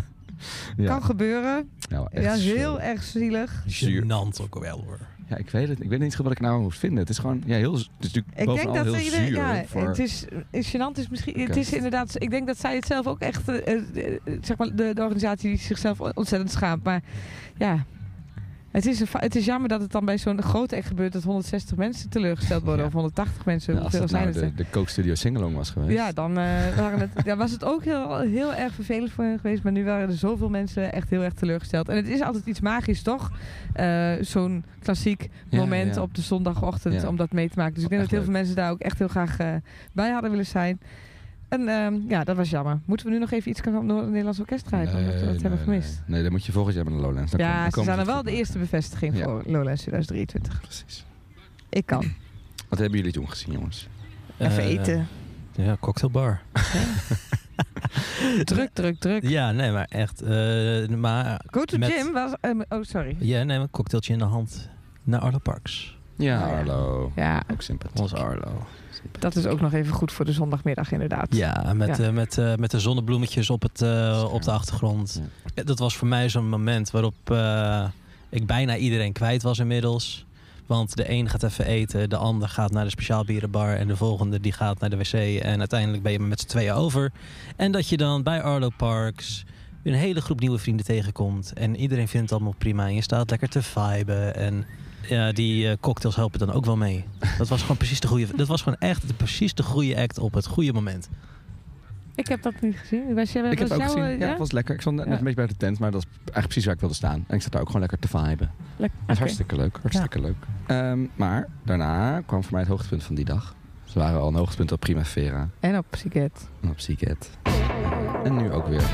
Ja. Kan gebeuren. Nou, echt Ja, heel erg zielig. Zuur. Gênant ook wel hoor. Ja, ik weet het. Ik weet niet wat ik nou moet vinden. Het is gewoon, ja, heel, het is natuurlijk Ik denk dat heel iedereen- zuur. ja, voor, het is, is gênant is misschien. Het is inderdaad. Ik denk dat zij het zelf ook echt. eh, eh, eh, zeg maar de, de organisatie die zichzelf ontzettend schaamt. Maar ja. Het is, een, het is jammer dat het dan bij zo'n grote act gebeurt dat 160 mensen teleurgesteld worden. Ja. Of 180 mensen. Ja, als hoeveel het nou de, de Coke Studio Singalong was geweest. Ja, dan eh, waren het, ja, was het ook heel, heel erg vervelend voor hen geweest. Maar nu waren er zoveel mensen echt heel erg teleurgesteld. En het is altijd iets magisch, toch? Eh, Zo'n klassiek moment op de zondagochtend om dat mee te maken. Dus ik denk Echt dat heel veel mensen daar ook echt heel graag eh, bij hadden willen zijn. En ehm, ja, dat was jammer. Moeten we nu nog even iets van het Nederlands Orkest draaien? omdat we dat hebben gemist. Nee, nee, dan moet je volgend jaar met de Lowlands. Dan kom- ja, dan ze komen zijn er wel de eerste bevestiging Ja. voor Lowlands 2023. Precies. Ik kan. Wat hebben jullie toen gezien, jongens? Even Eh, eten. Ja, cocktailbar. Druk, druk, druk. Ja, nee, maar echt. eh, maar, Go to met- gym was... ehm, oh, sorry. ja, nee, een cocktailtje in de hand naar Arlo Parks. Ja. Arlo. Ja, Ook sympathiek. Ons Arlo. dat is ook nog even goed voor de zondagmiddag inderdaad. Ja, met, Ja. eh, met, eh, met de zonnebloemetjes op, het, eh, op de achtergrond. Ja, Dat was voor mij zo'n moment waarop eh, ik bijna iedereen kwijt was inmiddels. Want de een gaat even eten, de ander gaat naar de speciaalbierenbar... en de volgende die gaat naar de wc. En uiteindelijk ben je met z'n tweeën over. En dat je dan bij Arlo Parks een hele groep nieuwe vrienden tegenkomt. En iedereen vindt het allemaal prima. En je staat lekker te viben. En ja, die eh, cocktails helpen dan ook wel mee. Dat was gewoon precies de goede... Dat was gewoon echt de, precies de goede act op het goede moment. Ik heb dat niet gezien. Was jij, Ik heb was het ook jou, gezien. eh, Ja, het was lekker. Ik stond net Ja. een beetje bij de tent, maar dat is eigenlijk precies waar ik wilde staan. En ik zat daar ook gewoon lekker te viben. Lek- Dat is oké. hartstikke leuk. Hartstikke leuk. Ehm, maar daarna kwam voor mij het hoogtepunt van die dag. Ze waren al een hoogtepunt op Primavera En op Siget. en op Seagate. En nu ook weer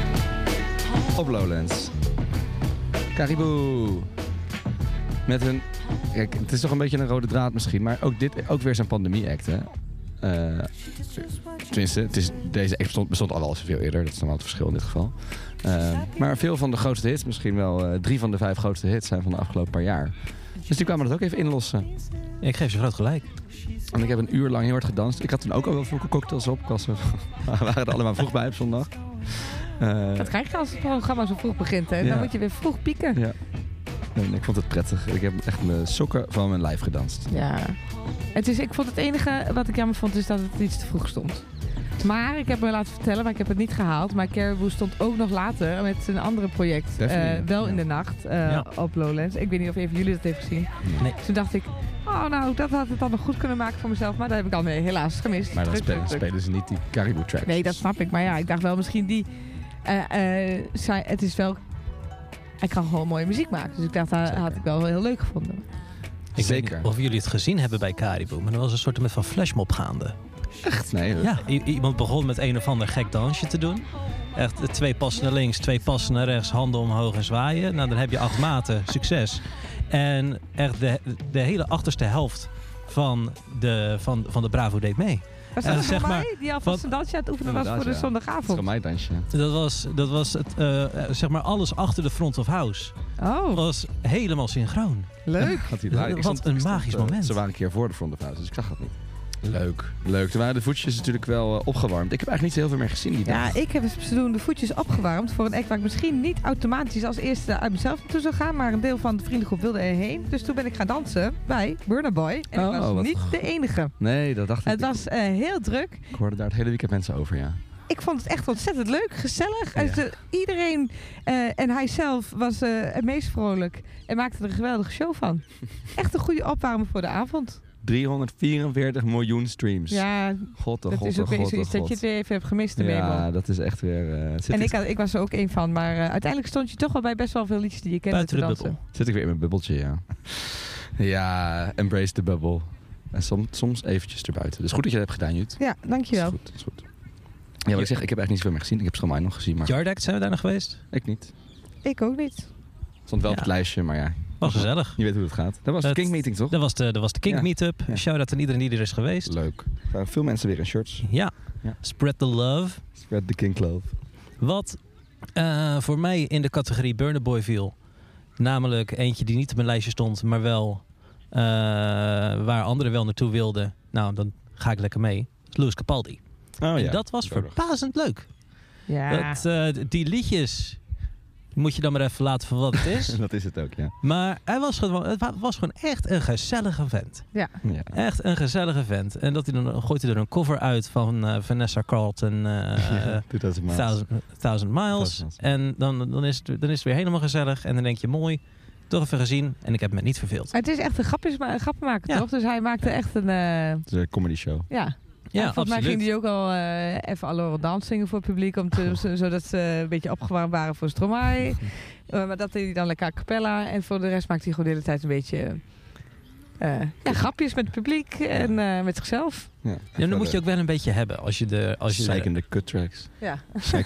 op Lowlands. Caribou. Met een... Kijk, het is toch een beetje een rode draad misschien. Maar ook dit ook weer zijn pandemie-act, hè? eh, tenminste, het is, deze act bestond, bestond al wel veel eerder. Dat is dan wel het verschil in dit geval. Eh, maar veel van de grootste hits, misschien wel eh, drie van de vijf grootste hits, zijn van de afgelopen paar jaar. Dus die kwamen dat ook even inlossen. Ik geef ze groot gelijk. En ik heb een uur lang heel hard gedanst. Ik had toen ook al wel veel cocktails op. Ik was, we waren er allemaal vroeg bij op zondag. Eh, Dat krijg je als het programma zo vroeg begint. Hè? Ja. Dan moet je weer vroeg pieken. Ja. Nee, ik vond het prettig. Ik heb echt mijn sokken van mijn lijf gedanst. Ja. Het is, ik vond het enige wat ik jammer vond, is dat het iets te vroeg stond. Maar ik heb me laten vertellen, maar ik heb het niet gehaald. Maar Caribou stond ook nog later met zijn andere project. Eh, wel ja. in de nacht eh, Ja. op Lowlands. Ik weet niet of even jullie dat heeft gezien. Nee. Toen dacht ik, oh nou, dat had het dan nog goed kunnen maken voor mezelf. Maar dat heb ik dan weer helaas gemist. Maar dan Druk, spelen, druk, spelen ze niet die Caribou tracks. Nee, dat snap ik. Maar ja, ik dacht wel misschien die... eh, eh, zij, het is wel... Hij kan gewoon mooie muziek maken. Dus ik dacht, dat had ik wel heel leuk gevonden. Ik weet Zeker. niet of jullie het gezien hebben bij Caribou, maar er was een soort met van flashmob gaande. Echt? Nee. Ja, iemand begon met een of ander gek dansje te doen. Echt twee passen naar links, twee passen naar rechts, handen omhoog en zwaaien. Nou, dan heb je acht maten, succes. En echt de, de hele achterste helft van de, van, van de Bravo deed mee. Was dat voor maar, mij die alvast een dansje aan het oefenen was voor de zondagavond? gewoon mijn dansje. Dat was, dat was het, eh, eh, zeg maar alles achter de front of house. Oh, was helemaal synchroon. leuk. Wat een magisch eh, moment. Ze waren een keer voor de front of house, dus ik zag dat niet. Leuk. Leuk. Toen waren de voetjes natuurlijk wel eh, opgewarmd. Ik heb eigenlijk niet zo heel veel meer gezien die Ja, dag. ik heb de voetjes opgewarmd voor een act waar ik misschien niet automatisch als eerste uit mezelf naartoe zou gaan, maar een deel van de vriendengroep wilde erheen. Dus toen ben ik gaan dansen bij Burner Boy. En Oh, ik was wat niet de enige. Nee, dat dacht ik. Het was eh, heel druk. Ik hoorde daar het hele weekend mensen over, ja. Ik vond het echt ontzettend leuk, gezellig. Ja. Ze- iedereen eh, en hij zelf was eh, het meest vrolijk en maakte er een geweldige show van. Echt een goede opwarming voor de avond. 344 miljoen streams. Ja, God, oh dat god, is ook weer zoiets dat je het weer even hebt gemist. Ja, dat is echt weer... eh, zit, En ik, ik, had- ik was er ook één van, maar eh, uiteindelijk stond je toch wel bij best wel veel liedjes die je kende Buiten te de dansen. bubbel. zit ik weer in mijn bubbeltje, ja. ja, embrace the bubble. En soms, soms eventjes erbuiten. Dus goed dat je dat hebt gedaan, Jut. Ja, dankjewel. Dat is goed, dat is goed. Ja, wat ik zeg, ik heb echt niet zoveel meer gezien. Ik heb Stromae nog gezien, maar zijn we daar nog geweest? ik niet. Ik ook niet. Stond wel op het lijstje, maar ja, Was gezellig. je weet hoe het gaat. Dat was de King Meeting, toch? Dat was de, dat was de King Ja. Meetup. Ja. Shout-out aan iedereen die er is geweest. Leuk. Er waren veel mensen weer in shirts. Ja. Ja. Spread the love. Spread the King Clove. Wat eh, voor mij in de categorie Burner Boy viel. Namelijk eentje die niet op mijn lijstje stond, maar wel eh, waar anderen wel naartoe wilden. Nou, dan ga ik lekker mee. is Louis Capaldi. Oh en dat was verbazend leuk. Ja. Dat, eh, die liedjes moet je dan maar even laten voor wat het is. dat is het ook, ja. maar hij was gewoon, het wa- was gewoon echt een gezellige vent. ja. Echt een gezellige vent. En dat hij dan gooit hij er een cover uit van eh, Vanessa Carlton. eh, Ja, dat maar. Thousand, Thousand Miles. Thousand Miles. En dan, dan, is het, dan is het weer helemaal gezellig. En dan denk je, mooi, toch even gezien. En ik heb me niet verveeld. Het is echt een grappenmaker, Ja. toch? Dus hij maakte echt een... eh, Het is een comedy show. ja. Ja, volgens mij ging hij ook al eh, even Allure Dans zingen voor het publiek. Om te, zo- zodat ze een beetje opgewarmd waren voor Stromae. Eh, maar dat deed hij dan lekker a cappella. En voor de rest maakte hij gewoon de hele tijd een beetje... eh, ja, grapjes met het publiek en eh, met zichzelf. Ja, Ja, dan moet je ook wel een beetje hebben. Als je de... Als je de- Zeikende cut tracks. Ja.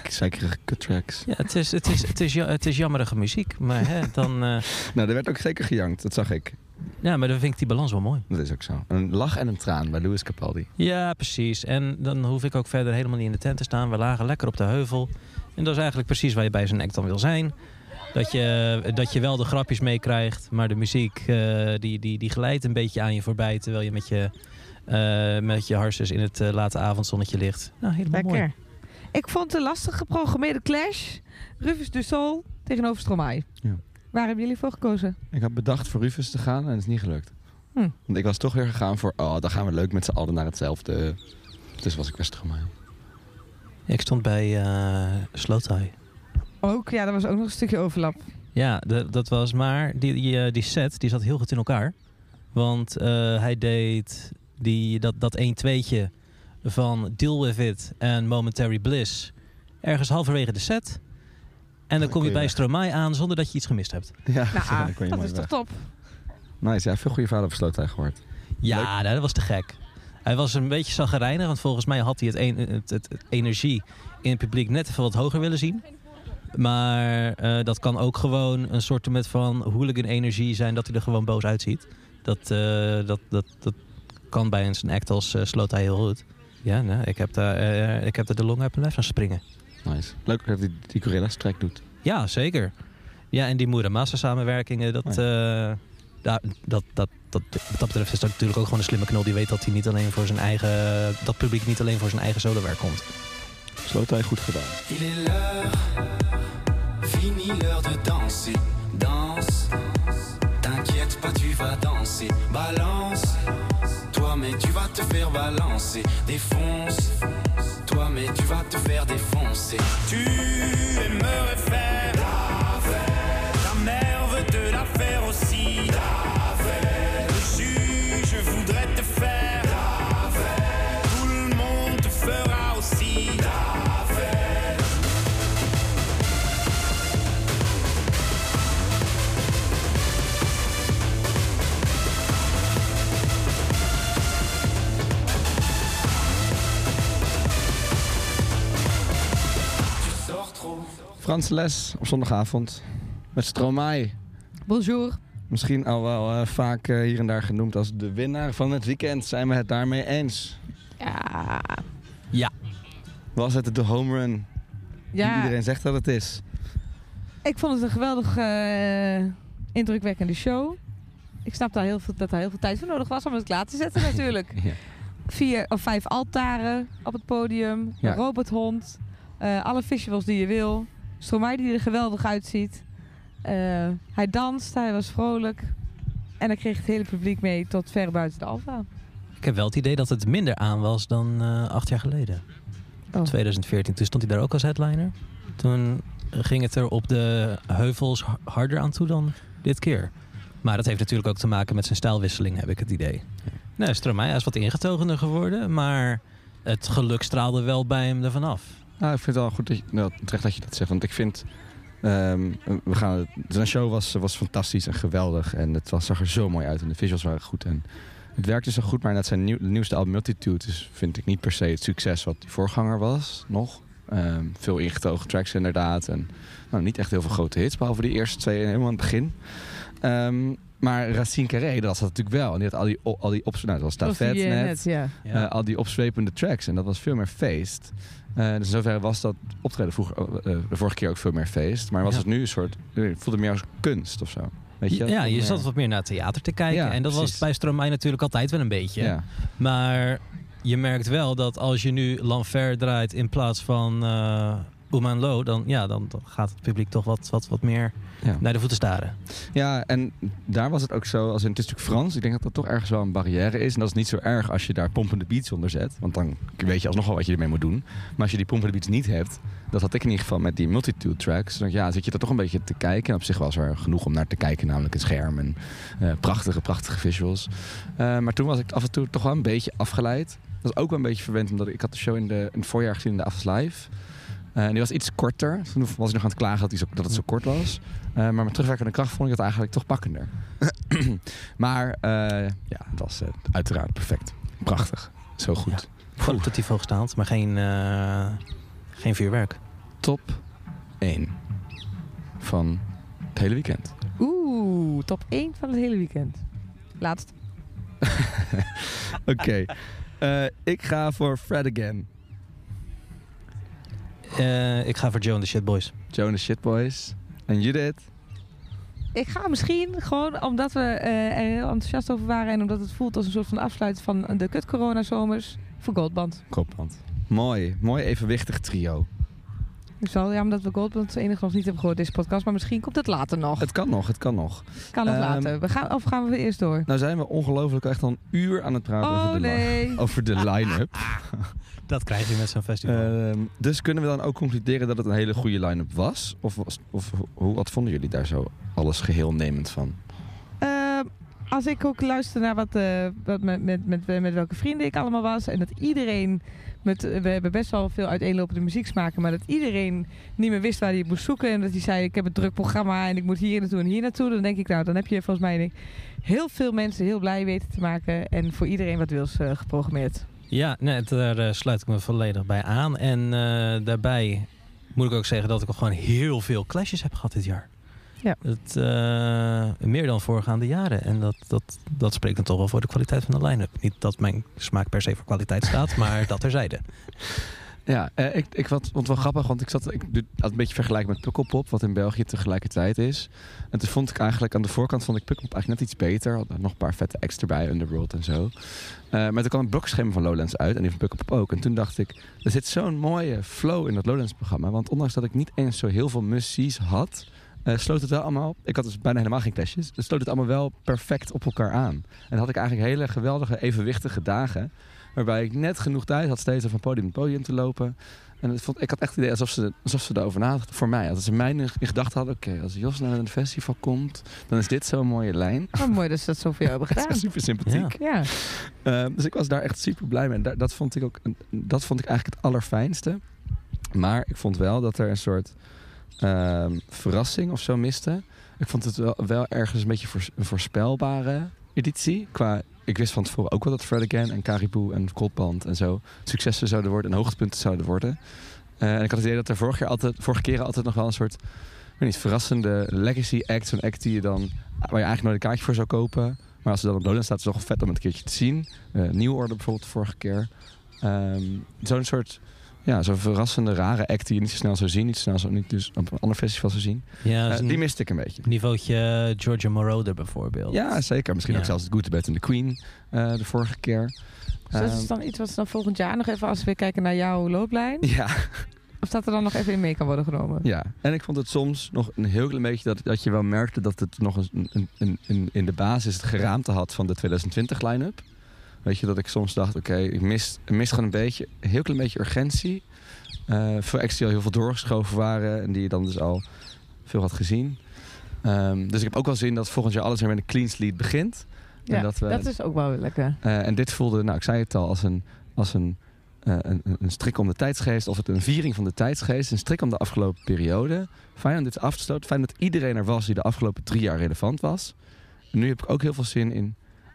Zeikerige cut tracks. ja, het is, het, is, het, is, ja- het is jammerige muziek. Maar hè, dan... eh, Nou, er werd ook zeker gejankt. Dat zag ik. Ja, maar dan vind ik die balans wel mooi. Dat is ook zo. Een lach en een traan bij Louis Capaldi. Ja, precies. En dan hoef ik ook verder helemaal niet in de tent te staan. We lagen lekker op de heuvel. En dat is eigenlijk precies waar je bij zo'n act dan wil zijn. Dat je, dat je wel de grapjes meekrijgt, maar de muziek eh, die, die, die glijdt een beetje aan je voorbij. Terwijl je met je, eh met je harses in het eh, late avondzonnetje ligt. Nou, helemaal mooi. Lekker. Ik vond de lastig geprogrammeerde clash Rufus du Sol tegenover Stromae. Ja. Waar hebben jullie voor gekozen? Ik had bedacht voor Rufus te gaan en het is niet gelukt. Hm. Want ik was toch weer gegaan voor, oh, dan gaan we leuk met z'n allen naar hetzelfde. Dus was ik best gemeen. Ik stond bij eh Slow Tie. Ook, ja, dat was ook nog een stukje overlap. Ja, de- dat was maar die, die, eh, die set die zat heel goed in elkaar. Want eh, hij deed die, dat, dat 1-2'tje van Deal With It en Momentary Bliss ergens halverwege de set. En dan Dan kom je je bij weg. Stromae aan zonder dat je iets gemist hebt. Ja, Nou, je dat is toch top? Nice, ja, veel goede verhalen over Slootij gehoord. Ja, dat was te gek. Hij was een beetje zagrijnig, want volgens mij had hij het, een- het, het, het energie in het publiek net even wat hoger willen zien. Maar eh, dat kan ook gewoon een soort met van hooligan energie zijn dat hij er gewoon boos uitziet. Dat, eh, dat, dat, dat kan bij een, een act als uh, Sloot hij heel goed. Ja, nee, ik heb daar eh, ik heb daar de long uit mijn lijf aan springen. Nice. Leuk dat hij die Gorillas track doet. Ja, zeker. Ja, en die Muramasa samenwerkingen, dat, Oh eh, daar- dat, dat, dat, wat dat betreft is dat natuurlijk ook gewoon een slimme knul die weet dat hij niet alleen voor zijn eigen, dat publiek niet alleen voor zijn eigen solowerk komt. Sloot hij goed gedaan. Il est l'heure, fini l'heure de danser. Danse, t'inquiète pas, tu vas danser. Balance, toi mais tu vas te faire balancer. Défonce, mais tu vas te faire défoncer. Tu aimerais faire Franse les op zondagavond met Stromae. Bonjour. Misschien al wel eh, vaak eh, hier en daar genoemd als de winnaar van het weekend. Zijn we het daarmee eens? Ja. Ja. Was het de home run die Ja, iedereen zegt dat het is? ik vond het een geweldig eh, indrukwekkende show. Ik snap daar heel veel, dat er heel veel tijd voor nodig was om het klaar te zetten natuurlijk. Ja. Vier of vijf altaren op het podium. Ja. Een robothond. eh, alle visuals die je wil. Stromae die er geweldig uitziet. Eh, hij danst, hij was vrolijk. En hij kreeg het hele publiek mee tot ver buiten de Alfa. Ik heb wel het idee dat het minder aan was dan eh, acht jaar geleden. Oh. 2014, toen stond hij daar ook als headliner. Toen ging het er op de heuvels ha- harder aan toe dan dit keer. Maar dat heeft natuurlijk ook te maken met zijn stijlwisseling, heb ik het idee. Nee, Stromae is wat ingetogener geworden, maar het geluk straalde wel bij hem ervan af. Nou, ik vind het wel goed dat je, nou, terecht dat je dat zegt. Want ik vind, ehm, we gaan, zijn show was, was fantastisch en geweldig. En het was, zag er zo mooi uit. En de visuals waren goed. En het werkte zo goed. Maar net zijn nieuw, nieuwste album Multitude is, vind ik niet per se het succes wat die voorganger was. Nog. Ehm, veel ingetogen tracks inderdaad. En nou, niet echt heel veel grote hits. Behalve die eerste twee helemaal aan het begin. Ehm, maar Racine Carré, dat was dat natuurlijk wel. En die had al die, al die op, nou, dat was Dat eh, net. ja. Eh, al die opzwepende tracks. En dat was veel meer feest. Dus in zoverre was dat optreden vroeger, eh, eh, de vorige keer ook veel meer feest. Maar was Ja. het nu een soort... Het voelde meer als kunst of zo. Weet je? ja, je zat wat meer naar theater te kijken. Ja, en dat was bij Stromae natuurlijk altijd wel een beetje. Ja. Maar je merkt wel dat als je nu Lanfer draait in plaats van uh, Oeman Lo, dan, ja, dan, dan gaat het publiek toch wat, wat, wat meer Ja. naar de voeten staren. ja, en daar was het ook zo... Als in, het is natuurlijk Frans. Ik denk dat dat toch ergens wel een barrière is. En dat is niet zo erg als je daar pompende beats onder zet. Want dan weet je alsnog wel wat je ermee moet doen. Maar als je die pompende beats niet hebt... Dat had ik in ieder geval met die multitude tracks. Dan, ja, zit je er toch een beetje te kijken. En op zich was er genoeg om naar te kijken. Namelijk het scherm en eh, prachtige, prachtige visuals. Eh, maar toen was ik af en toe toch wel een beetje afgeleid. Dat is ook wel een beetje verwend. Omdat ik had de show in, de, in het voorjaar gezien in de After Live. Eh, en die was iets korter. Toen was ik nog aan het klagen dat, die zo, dat het zo kort was. Eh, maar met terugwerkende kracht vond ik het eigenlijk toch pakkender. maar eh, ja, het was uiteraard perfect. Prachtig. Zo goed. Gewoon tot die volgestaand, maar geen, uh, geen vuurwerk. Top 1 van het hele weekend. Oeh, top 1 van het hele weekend. Laatst. Oké. Okay. Uh, ik ga voor Fred Again. Uh, ik ga voor Joe and the Shitboys. Joe and the Shitboys. En Judith? Ik ga misschien gewoon omdat we uh, er heel enthousiast over waren en omdat het voelt als een soort van afsluiting van de kut corona zomers voor Goldband. Goldband. Mooi, mooi evenwichtig trio. Ik zal, ja, omdat we Goldband enig nog niet hebben gehoord deze podcast, maar misschien komt het later nog. Het kan nog, het kan nog. Kan nog um, later. We gaan, of gaan we eerst door? Nou zijn we ongelooflijk echt al een uur aan het praten oh, over de, nee. over de line-up. Dat krijg je met zo'n festival. Uh, dus kunnen we dan ook concluderen dat het een hele goede line-up was? Of, was, of hoe, wat vonden jullie daar zo alles geheel nemend van? Uh, als ik ook luister naar wat, uh, wat met, met, met, met, welke vrienden ik allemaal was. En dat iedereen. Met, we hebben best wel veel uiteenlopende muzieksmaken. Maar dat iedereen niet meer wist waar hij moest zoeken. En dat hij zei: Ik heb een druk programma en ik moet hier naartoe en hier naartoe. Dan denk ik, nou, dan heb je volgens mij heel veel mensen heel blij weten te maken. En voor iedereen wat wils uh, geprogrammeerd. Ja, nee, daar uh, sluit ik me volledig bij aan. En uh, daarbij moet ik ook zeggen dat ik gewoon heel veel clashes heb gehad dit jaar. Ja. Het, eh, meer dan voorgaande jaren. En dat, dat, dat spreekt dan toch wel voor de kwaliteit van de line-up. Niet dat mijn smaak per se voor kwaliteit staat, maar dat terzijde. Ja, eh, ik, ik vond wel grappig, want ik zat ik het een beetje vergelijken met Pukkelpop, wat in België tegelijkertijd is. En toen vond ik eigenlijk aan de voorkant vond ik Pukkelpop eigenlijk net iets beter. Had nog een paar vette acts erbij, Underworld en zo. Eh, maar toen kwam het blokschema van Lowlands uit en die van Pukkelpop ook. En toen dacht ik, er zit zo'n mooie flow in dat Lowlands-programma. Want ondanks dat ik niet eens zo heel veel must had, eh, sloot het wel allemaal... Ik had dus bijna helemaal geen clashes. Dus sloot het allemaal wel perfect op elkaar aan. En had ik eigenlijk hele geweldige, evenwichtige dagen... Waarbij ik net genoeg tijd had steeds van podium tot podium te lopen. En het vond, ik had echt het idee alsof ze, alsof ze erover nadachten. Voor mij. Als ze mij in gedachten hadden. Oké, als Jos naar een festival komt. Dan is dit zo'n mooie lijn. Oh, mooi dat ze dat zo voor jou hebben gedaan. Super sympathiek. Ja. Ehm, dus ik was daar echt super blij mee. En daar- dat, vond ik ook, dat vond ik eigenlijk het allerfijnste. Maar ik vond wel dat er een soort ehm, verrassing of zo miste. Ik vond het wel, wel ergens een beetje een voorspelbare editie. Qua, ik wist van tevoren ook wel dat Fred Again en Caribou en Coldband en zo successen zouden worden en hoogtepunten zouden worden. Eh, en ik had het idee dat er vorig jaar altijd, vorige keren altijd nog wel een soort weet niet, verrassende legacy act. Zo'n act die je dan, waar je eigenlijk nooit een kaartje voor zou kopen. Maar als ze dan op Lowlands staat, is het toch vet om het een keertje te zien. Eh Nieuw Orde bijvoorbeeld de vorige keer. Ehm, zo'n soort, ja, zo'n verrassende, rare act die je niet zo snel zou zien. Niet zo snel zou niet dus op een ander festival zou zien. Ja, Eh, die miste ik een beetje. niveautje Georgia Moroder bijvoorbeeld. Ja, zeker. Misschien Ja. ook zelfs het Good, and the Queen eh, de vorige keer. Dus dat is Ehm, dan iets wat ze dan volgend jaar nog even, als we weer kijken naar jouw looplijn. ja, Of dat er dan nog even in mee kan worden genomen. ja, en ik vond het soms nog een heel klein beetje dat, dat je wel merkte dat het nog een, een, een, een- in de basis het geraamte had van de 2020 line-up. Weet je, dat ik soms dacht, oké, ik mis, ik mis gewoon een beetje, een heel klein beetje urgentie. Eh veel acts die al heel veel doorgeschoven waren en die je dan dus al veel had gezien. Ehm, dus ik heb ook wel zin dat volgend jaar alles weer met een clean slate begint. Ja, en dat, we, dat is ook wel lekker. eh, en dit voelde, nou ik zei het al, als een, als een, eh, een, een- een strik om de tijdsgeest. Of het een viering van de tijdsgeest. Een strik om de afgelopen periode. Fijn om dit af te stoten. Fijn dat iedereen er was die de afgelopen drie jaar relevant was. En nu heb ik ook heel veel zin in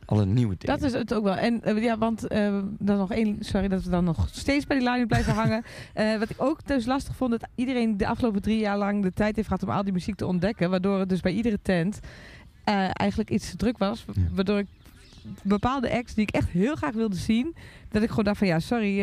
alle nieuwe dingen. Dat is het ook wel. En eh, ja, want eh, dan nog één. Sorry dat we dan nog steeds bij die line blijven hangen. Eh, wat ik ook dus lastig vond, dat iedereen de afgelopen drie jaar lang de tijd heeft gehad om al die muziek te ontdekken. Waardoor het dus bij iedere tent eigenlijk iets te druk was. Ja. Waardoor ik bepaalde acts die ik echt heel graag wilde zien, dat ik gewoon dacht van ja, sorry.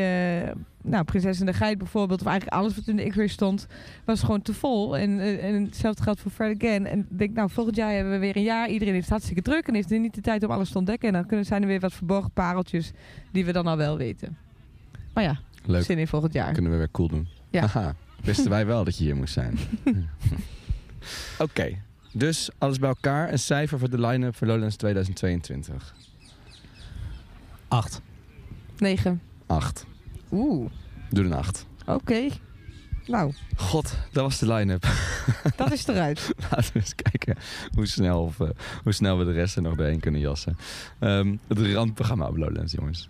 Nou, Prinses en de Geit bijvoorbeeld, of eigenlijk alles wat in de X-ray stond, was gewoon te vol. En, eh, en hetzelfde geldt voor Fred Again. En ik denk, nou, volgend jaar hebben we weer een jaar. Iedereen heeft het hartstikke druk en heeft nu niet de tijd om alles te ontdekken. En dan kunnen, zijn er weer wat verborgen pareltjes die we dan al wel weten. Maar ja, Leuk. zin in volgend jaar. Kunnen we weer cool doen. Ja. Haha, wisten wij wel dat je hier moest zijn. Oké, dus alles bij elkaar. Een cijfer voor de line-up voor Lowlands 2022. Acht. 9. 8. Oeh, Doe een 8. oké. Nou, God, dat was de line-up. dat is eruit. Laten we eens kijken hoe snel, of, eh, hoe snel we de rest er nog doorheen kunnen jassen. Ehm, het randprogramma op Lowlands, jongens.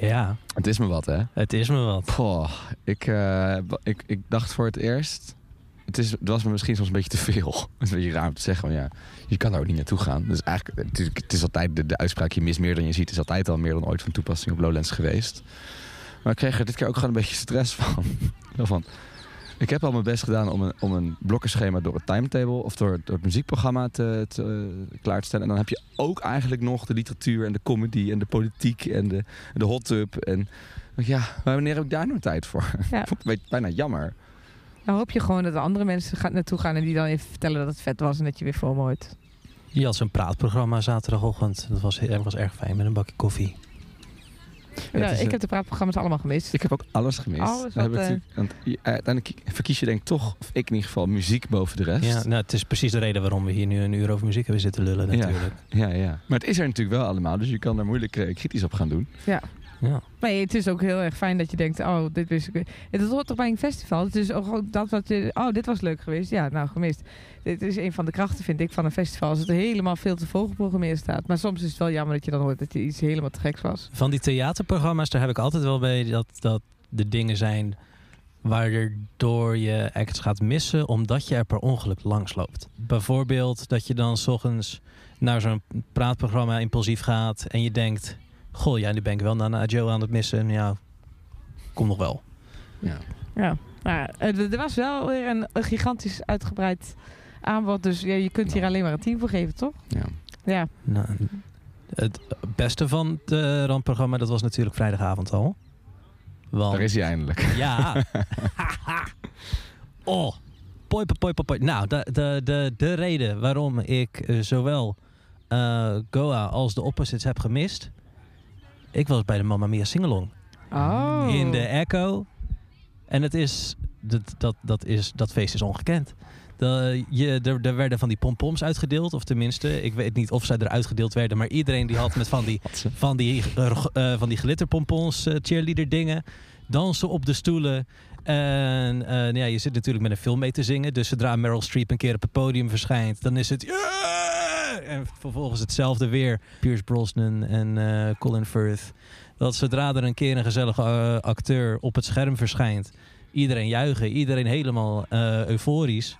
Ja, Het is me wat, hè? het is me wat. Ik, eh, ik, ik dacht voor het eerst... Het, is, het was me misschien soms een beetje te veel. Het is een beetje raar om te zeggen, maar ja, je kan daar ook niet naartoe gaan. Dus eigenlijk, het is, het is altijd de, de uitspraak, je mist meer dan je ziet, is altijd al meer dan ooit van toepassing op Lowlands geweest. Maar ik kreeg er dit keer ook gewoon een beetje stress van. Van ik heb al mijn best gedaan om een, om een blokkenschema door het timetable of door, door het muziekprogramma te, te, klaar te stellen. En dan heb je ook eigenlijk nog de literatuur en de comedy en de politiek en de, de hot tub. En ja, maar wanneer heb ik daar nou tijd voor? Ja. Ik vond het een beetje bijna jammer. Dan hoop je gewoon dat er andere mensen gaan, naartoe gaan en die dan even vertellen dat het vet was en dat je weer voor mooit. Je had zo'n praatprogramma zaterdagochtend. Dat was, dat was erg fijn met een bakje koffie. Ja, is ik heb de praatprogramma's allemaal gemist. Ik heb ook alles gemist. Alles wat, ik eh, want je- uiteindelijk verkies je denk ik toch, of ik in ieder geval, muziek boven de rest. Ja, nou, het is precies de reden waarom we hier nu een uur over muziek hebben zitten lullen natuurlijk. ja, ja. Maar het is er natuurlijk wel allemaal, dus je kan daar moeilijk eh, kritisch op gaan doen. Ja. Nee, het is ook heel erg fijn dat je denkt, oh, dit wist ik. Het hoort toch bij een festival? Het is ook dat wat je, oh, dit was leuk geweest. Ja, nou, gemist. Dit is een van de krachten, vind ik, van een festival. Als het helemaal veel te vol geprogrammeerd staat. Maar soms is het wel jammer dat je dan hoort dat je iets helemaal te geks was. Van die theaterprogramma's, daar heb ik altijd wel bij dat, dat de dingen zijn waardoor je acts gaat missen omdat je er per ongeluk langs loopt. Bijvoorbeeld dat je dan 's ochtends naar zo'n praatprogramma impulsief gaat en je denkt, goh, ja, nu ben ik wel naar Joe aan het missen. Ja, kom nog wel. Ja. Ja, maar eh, er was wel weer een, een gigantisch uitgebreid aanbod. Dus ja, je kunt hier alleen maar een 10 voor geven, toch? Ja. Ja. Nou, het beste van het eh, randprogramma, dat was natuurlijk vrijdagavond al. Want, Daar is hij eindelijk. Ja. oh. Poi, poi, poi. Nou, de, de, de, de reden waarom ik eh, zowel eh, Goa als de Opposites heb gemist... Ik was bij de Mamma Mia Singalong. Oh. In de Echo. En het is... Dat, dat, dat, is, dat feest is ongekend. De, je, er, er werden van die pompoms uitgedeeld. Of tenminste, ik weet niet of zij eruit gedeeld werden. Maar iedereen die had met van die, van die, eh, eh, van die glitterpompons, eh, cheerleader dingen. Dansen op de stoelen. En ja, je zit natuurlijk met een film mee te zingen. Dus zodra Meryl Streep een keer op het podium verschijnt, dan is het... "Yeah!" En vervolgens hetzelfde weer. Pierce Brosnan en eh, Colin Firth. Dat zodra er een keer een gezellige eh, acteur op het scherm verschijnt... Iedereen juichen, iedereen helemaal eh, euforisch.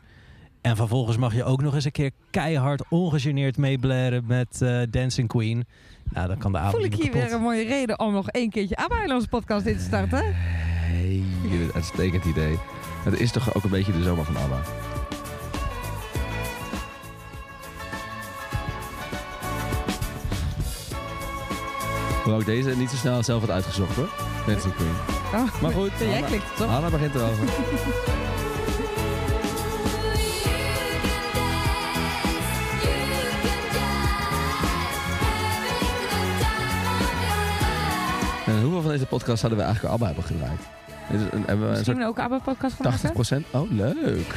En vervolgens mag je ook nog eens een keer keihard ongegeneerd meeblaren met eh, Dancing Queen. Nou, dan kan de avond Voel ik hier weer een mooie reden om nog één keertje ABBA podcast in te starten? Hey, uitstekend idee. Het is toch ook een beetje de zomer van ABBA. Hoewel ik deze niet zo snel zelf had uitgezocht hoor. Dancing Queen. Oh, Maar goed, Jij Hanna- klikt het toch? Hanna begint erover. En hoeveel van deze podcast zouden we eigenlijk al ABBA hebben gedraaid? Een- Hebben we een Misschien soort ook een ABBA-podcast van maken? 80%? Oh, leuk.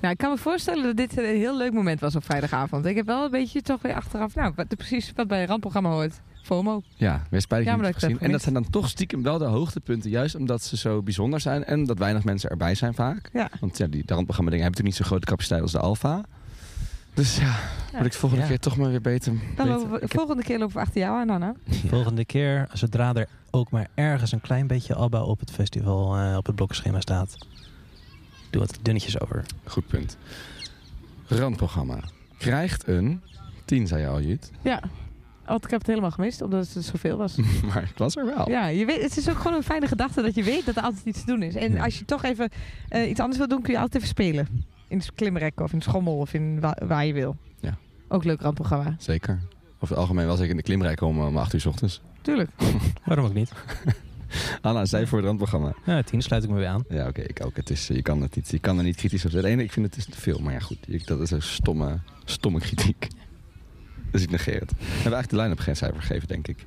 Nou, ik kan me voorstellen dat dit een heel leuk moment was op vrijdagavond. Ik heb wel een beetje toch weer achteraf, nou, wat, precies wat bij een randprogramma hoort. FOMO. Ja, weer spijtig Ja, dat gezien. En dat zijn dan toch stiekem wel de hoogtepunten. Juist omdat ze zo bijzonder zijn. En dat weinig mensen erbij zijn vaak. Ja. Want ja, die randprogramma dingen hebben natuurlijk niet zo'n grote capaciteit als de Alfa. Dus ja, moet ik de volgende Ja. keer toch maar weer beter. Dan beter- lopen we, ik heb- volgende keer lopen we achter jou aan, Anna. Volgende keer, zodra er ook maar ergens een klein beetje ABBA op het festival eh, op het blokkenschema staat. Doe wat dunnetjes over. Goed punt. Randprogramma. Krijgt een 10, zei je al, Jut. Ja. Want ik heb het helemaal gemist, omdat het zoveel was. maar het was er wel. Ja, je weet, het is ook gewoon een fijne gedachte dat je weet dat er altijd iets te doen is. En Ja. als je toch even eh, iets anders wil doen, kun je altijd even spelen. In het klimrek of in schommel of in wa- waar je wil. Ja. Ook leuk randprogramma. Zeker. Over het algemeen was ik in de klimrijk om, om 8 uur 's ochtends. Tuurlijk. Waarom ook niet? Anna, zij voor het randprogramma. Ja, tien sluit ik me weer aan. Ja, oké, ik ook. Het is, je, kan het niet, je kan er niet kritisch op zijn. Het ene, ik vind het is te veel. Maar ja, goed. je- Dat is een stomme, stomme kritiek. Dus ik negeer het. We hebben eigenlijk de line-up geen cijfer gegeven, denk ik.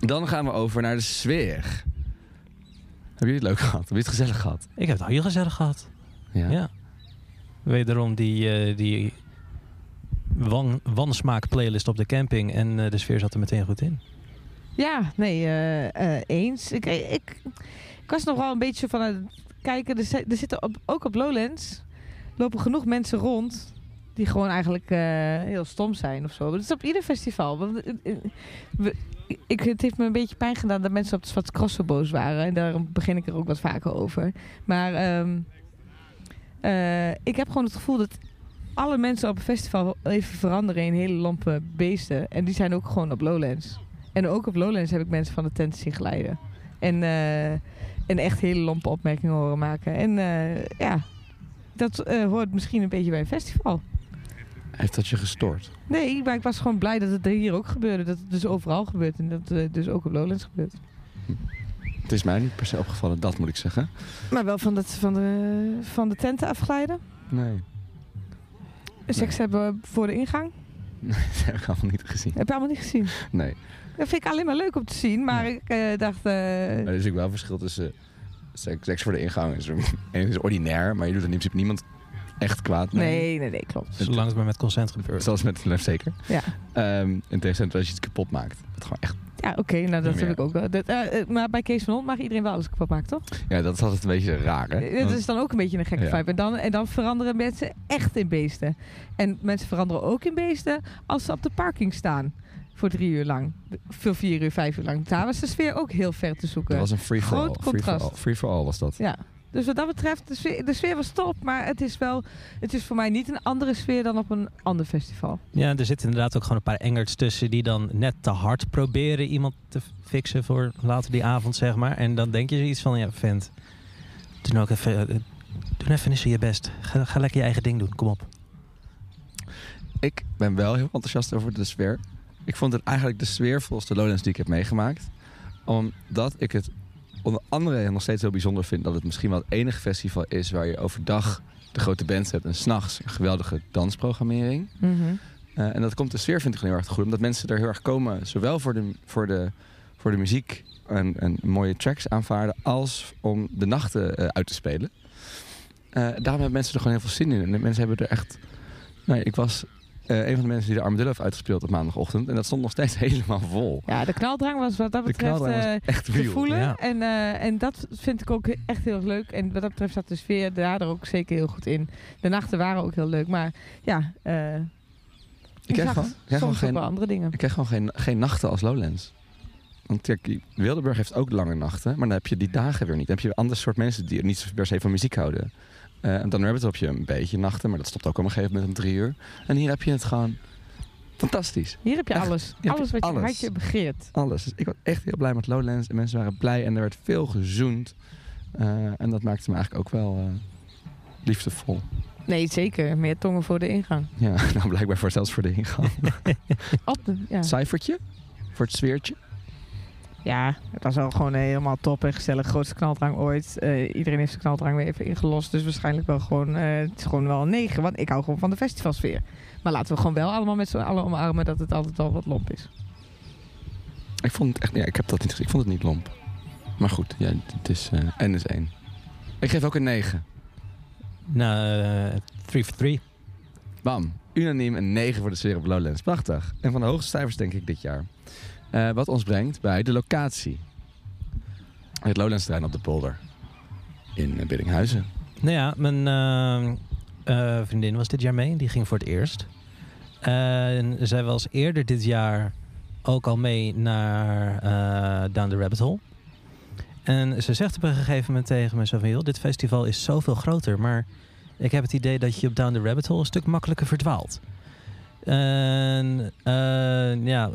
Dan gaan we over naar de sfeer. Hebben jullie het leuk gehad? Hebben jullie het gezellig gehad? Ik heb het al heel gezellig gehad. Ja. Ja. Wederom die, eh, die wan, wansmaak playlist op de camping. En eh, de sfeer zat er meteen goed in. Ja, nee, eh, eh, eens. Ik, ik, was nog wel een beetje van het kijken. Er, zi- zitten ook op Lowlands lopen genoeg mensen rond die gewoon eigenlijk eh, heel stom zijn of zo. Dat is op ieder festival. Ik, het heeft me een beetje pijn gedaan dat mensen op het Zwarte Cross zo boos waren. En daarom begin ik er ook wat vaker over. Maar ehm, eh, ik heb gewoon het gevoel dat alle mensen op een festival even veranderen in hele lompe beesten. En die zijn ook gewoon op Lowlands. En ook op Lowlands heb ik mensen van de tent zien glijden. En, eh, en echt hele lompe opmerkingen horen maken. En eh, ja, dat eh, hoort misschien een beetje bij een festival. Heeft dat je gestoord? Nee, maar ik was gewoon blij dat het er hier ook gebeurde. Dat het dus overal gebeurt. En dat het dus ook op Lowlands gebeurt. Het is mij niet per se opgevallen, dat moet ik zeggen. Maar wel van, dat, van, de, van de tenten afglijden. Nee. Seks hebben voor de ingang. Nee, dat heb ik allemaal niet gezien. Heb je allemaal niet gezien. Nee. Dat vind ik alleen maar leuk om te zien. Maar ik eh, dacht... eh, Maar er is natuurlijk wel een verschil tussen seks, seks voor de ingang is, en is ordinair, maar je doet er in principe niemand echt kwaad mee. nee, nee, nee, klopt. Zolang het maar met consent gebeurt. Zoals met Lef zeker. Ja. Ehm in tegenstelling als je iets kapot maakt. Dat gewoon echt, Ja, oké, nou dat heb ik ook wel. Dat, eh, eh, maar bij Kees van Hond mag iedereen wel alles kapot maken, toch? ja, dat is altijd een beetje raar, hè? Eh, Dat is dan ook een beetje een gekke Ja. vibe. En dan, en dan veranderen mensen echt in beesten. En mensen veranderen ook in beesten als ze op de parking staan. Voor drie uur lang. Voor vier uur, vijf uur lang. Daar was de sfeer ook heel ver te zoeken. Dat was een free for all. Groot Free for contrast. all. Free for all was dat. Ja, Dus wat dat betreft, de sfeer, de sfeer was top. Maar het is wel, het is voor mij niet een andere sfeer dan op een ander festival. Ja, er zitten inderdaad ook gewoon een paar engerts tussen die dan net te hard proberen iemand te fixen voor later die avond, zeg maar. En dan denk je zoiets van, ja, vent, doe nou ook even, eh, doe even eens je best. Ga, ga lekker je eigen ding doen, kom op. Ik ben wel heel enthousiast over de sfeer. Ik vond het eigenlijk de sfeervolste Lowlands die ik heb meegemaakt. Omdat ik het onder andere nog steeds heel bijzonder vind... dat het misschien wel het enige festival is waar je overdag de grote bands hebt... en s'nachts een geweldige dansprogrammering. Eh, en dat komt de sfeer vind ik heel erg goed. Omdat mensen er heel erg komen, zowel voor de, voor de, voor de muziek en, en mooie tracks aanvaarden... als om de nachten eh, uit te spelen. Eh, daarom hebben mensen er gewoon heel veel zin in. En mensen hebben er echt... Nee, ik was eh, een van de mensen die de Armadillo heeft uitgespeeld op maandagochtend. En dat stond nog steeds helemaal vol. Ja, de knaldrang was wat dat De betreft was eh, echt te real. voelen. ja. En, eh, en dat vind ik ook echt heel leuk. En wat dat betreft zat de sfeer daar ook zeker heel goed in. De nachten waren ook heel leuk. Maar ja, Ik ik krijg gewoon, krijg gewoon soms ook geen, andere dingen. ik krijg gewoon geen, geen nachten als Lowlands. Want kijk, Wildeburg heeft ook lange nachten. Maar dan heb je die dagen weer niet. Dan heb je een ander soort mensen die niet per se van muziek houden. Eh, en dan hebben heb je een beetje nachten. Maar dat stopt ook op een gegeven moment om drie uur. En hier heb je het gewoon fantastisch. Hier heb je Echt, alles. hier heb je alles wat je alles. hartje begeert. Alles. Dus ik was echt heel blij met Lowlands. En mensen waren blij. En er werd veel gezoend. Eh, en dat maakte me eigenlijk ook wel eh, liefdevol. Nee, zeker. Meer tongen voor de ingang. Ja, nou blijkbaar voor, zelfs voor de ingang. Op ja. Cijfertje? Voor het sfeertje? Ja, het was wel gewoon helemaal top en gezellig. Grootste knaldrang ooit. Eh, iedereen heeft zijn knaldrang weer even ingelost. Dus waarschijnlijk wel gewoon, eh, het is gewoon wel een 9. Want ik hou gewoon van de festivalsfeer. Maar laten we gewoon wel allemaal met z'n allen omarmen dat het altijd al wat lomp is. Ik vond het echt, ja, ik heb dat niet gezien. Ik vond het niet lomp. Maar goed, ja, het is eh N is 1. Ik geef ook een 9. Nou, eh, 3 for 3. Bam. Unaniem een 9 voor de sfeer op Lowlands. Prachtig. En van de hoogste cijfers denk ik dit jaar. Eh, wat ons brengt bij de locatie. Het Lowlands terrein op de polder. In Biddinghuizen. Nou ja, mijn eh, eh, vriendin was dit jaar mee. Die ging voor het eerst. En zij was eerder dit jaar ook al mee naar Down the Rabbit Hole. En ze zegt op een gegeven moment tegen me zo van... dit festival is zoveel groter, maar ik heb het idee dat je op Down the Rabbit Hole een stuk makkelijker verdwaalt. En ja,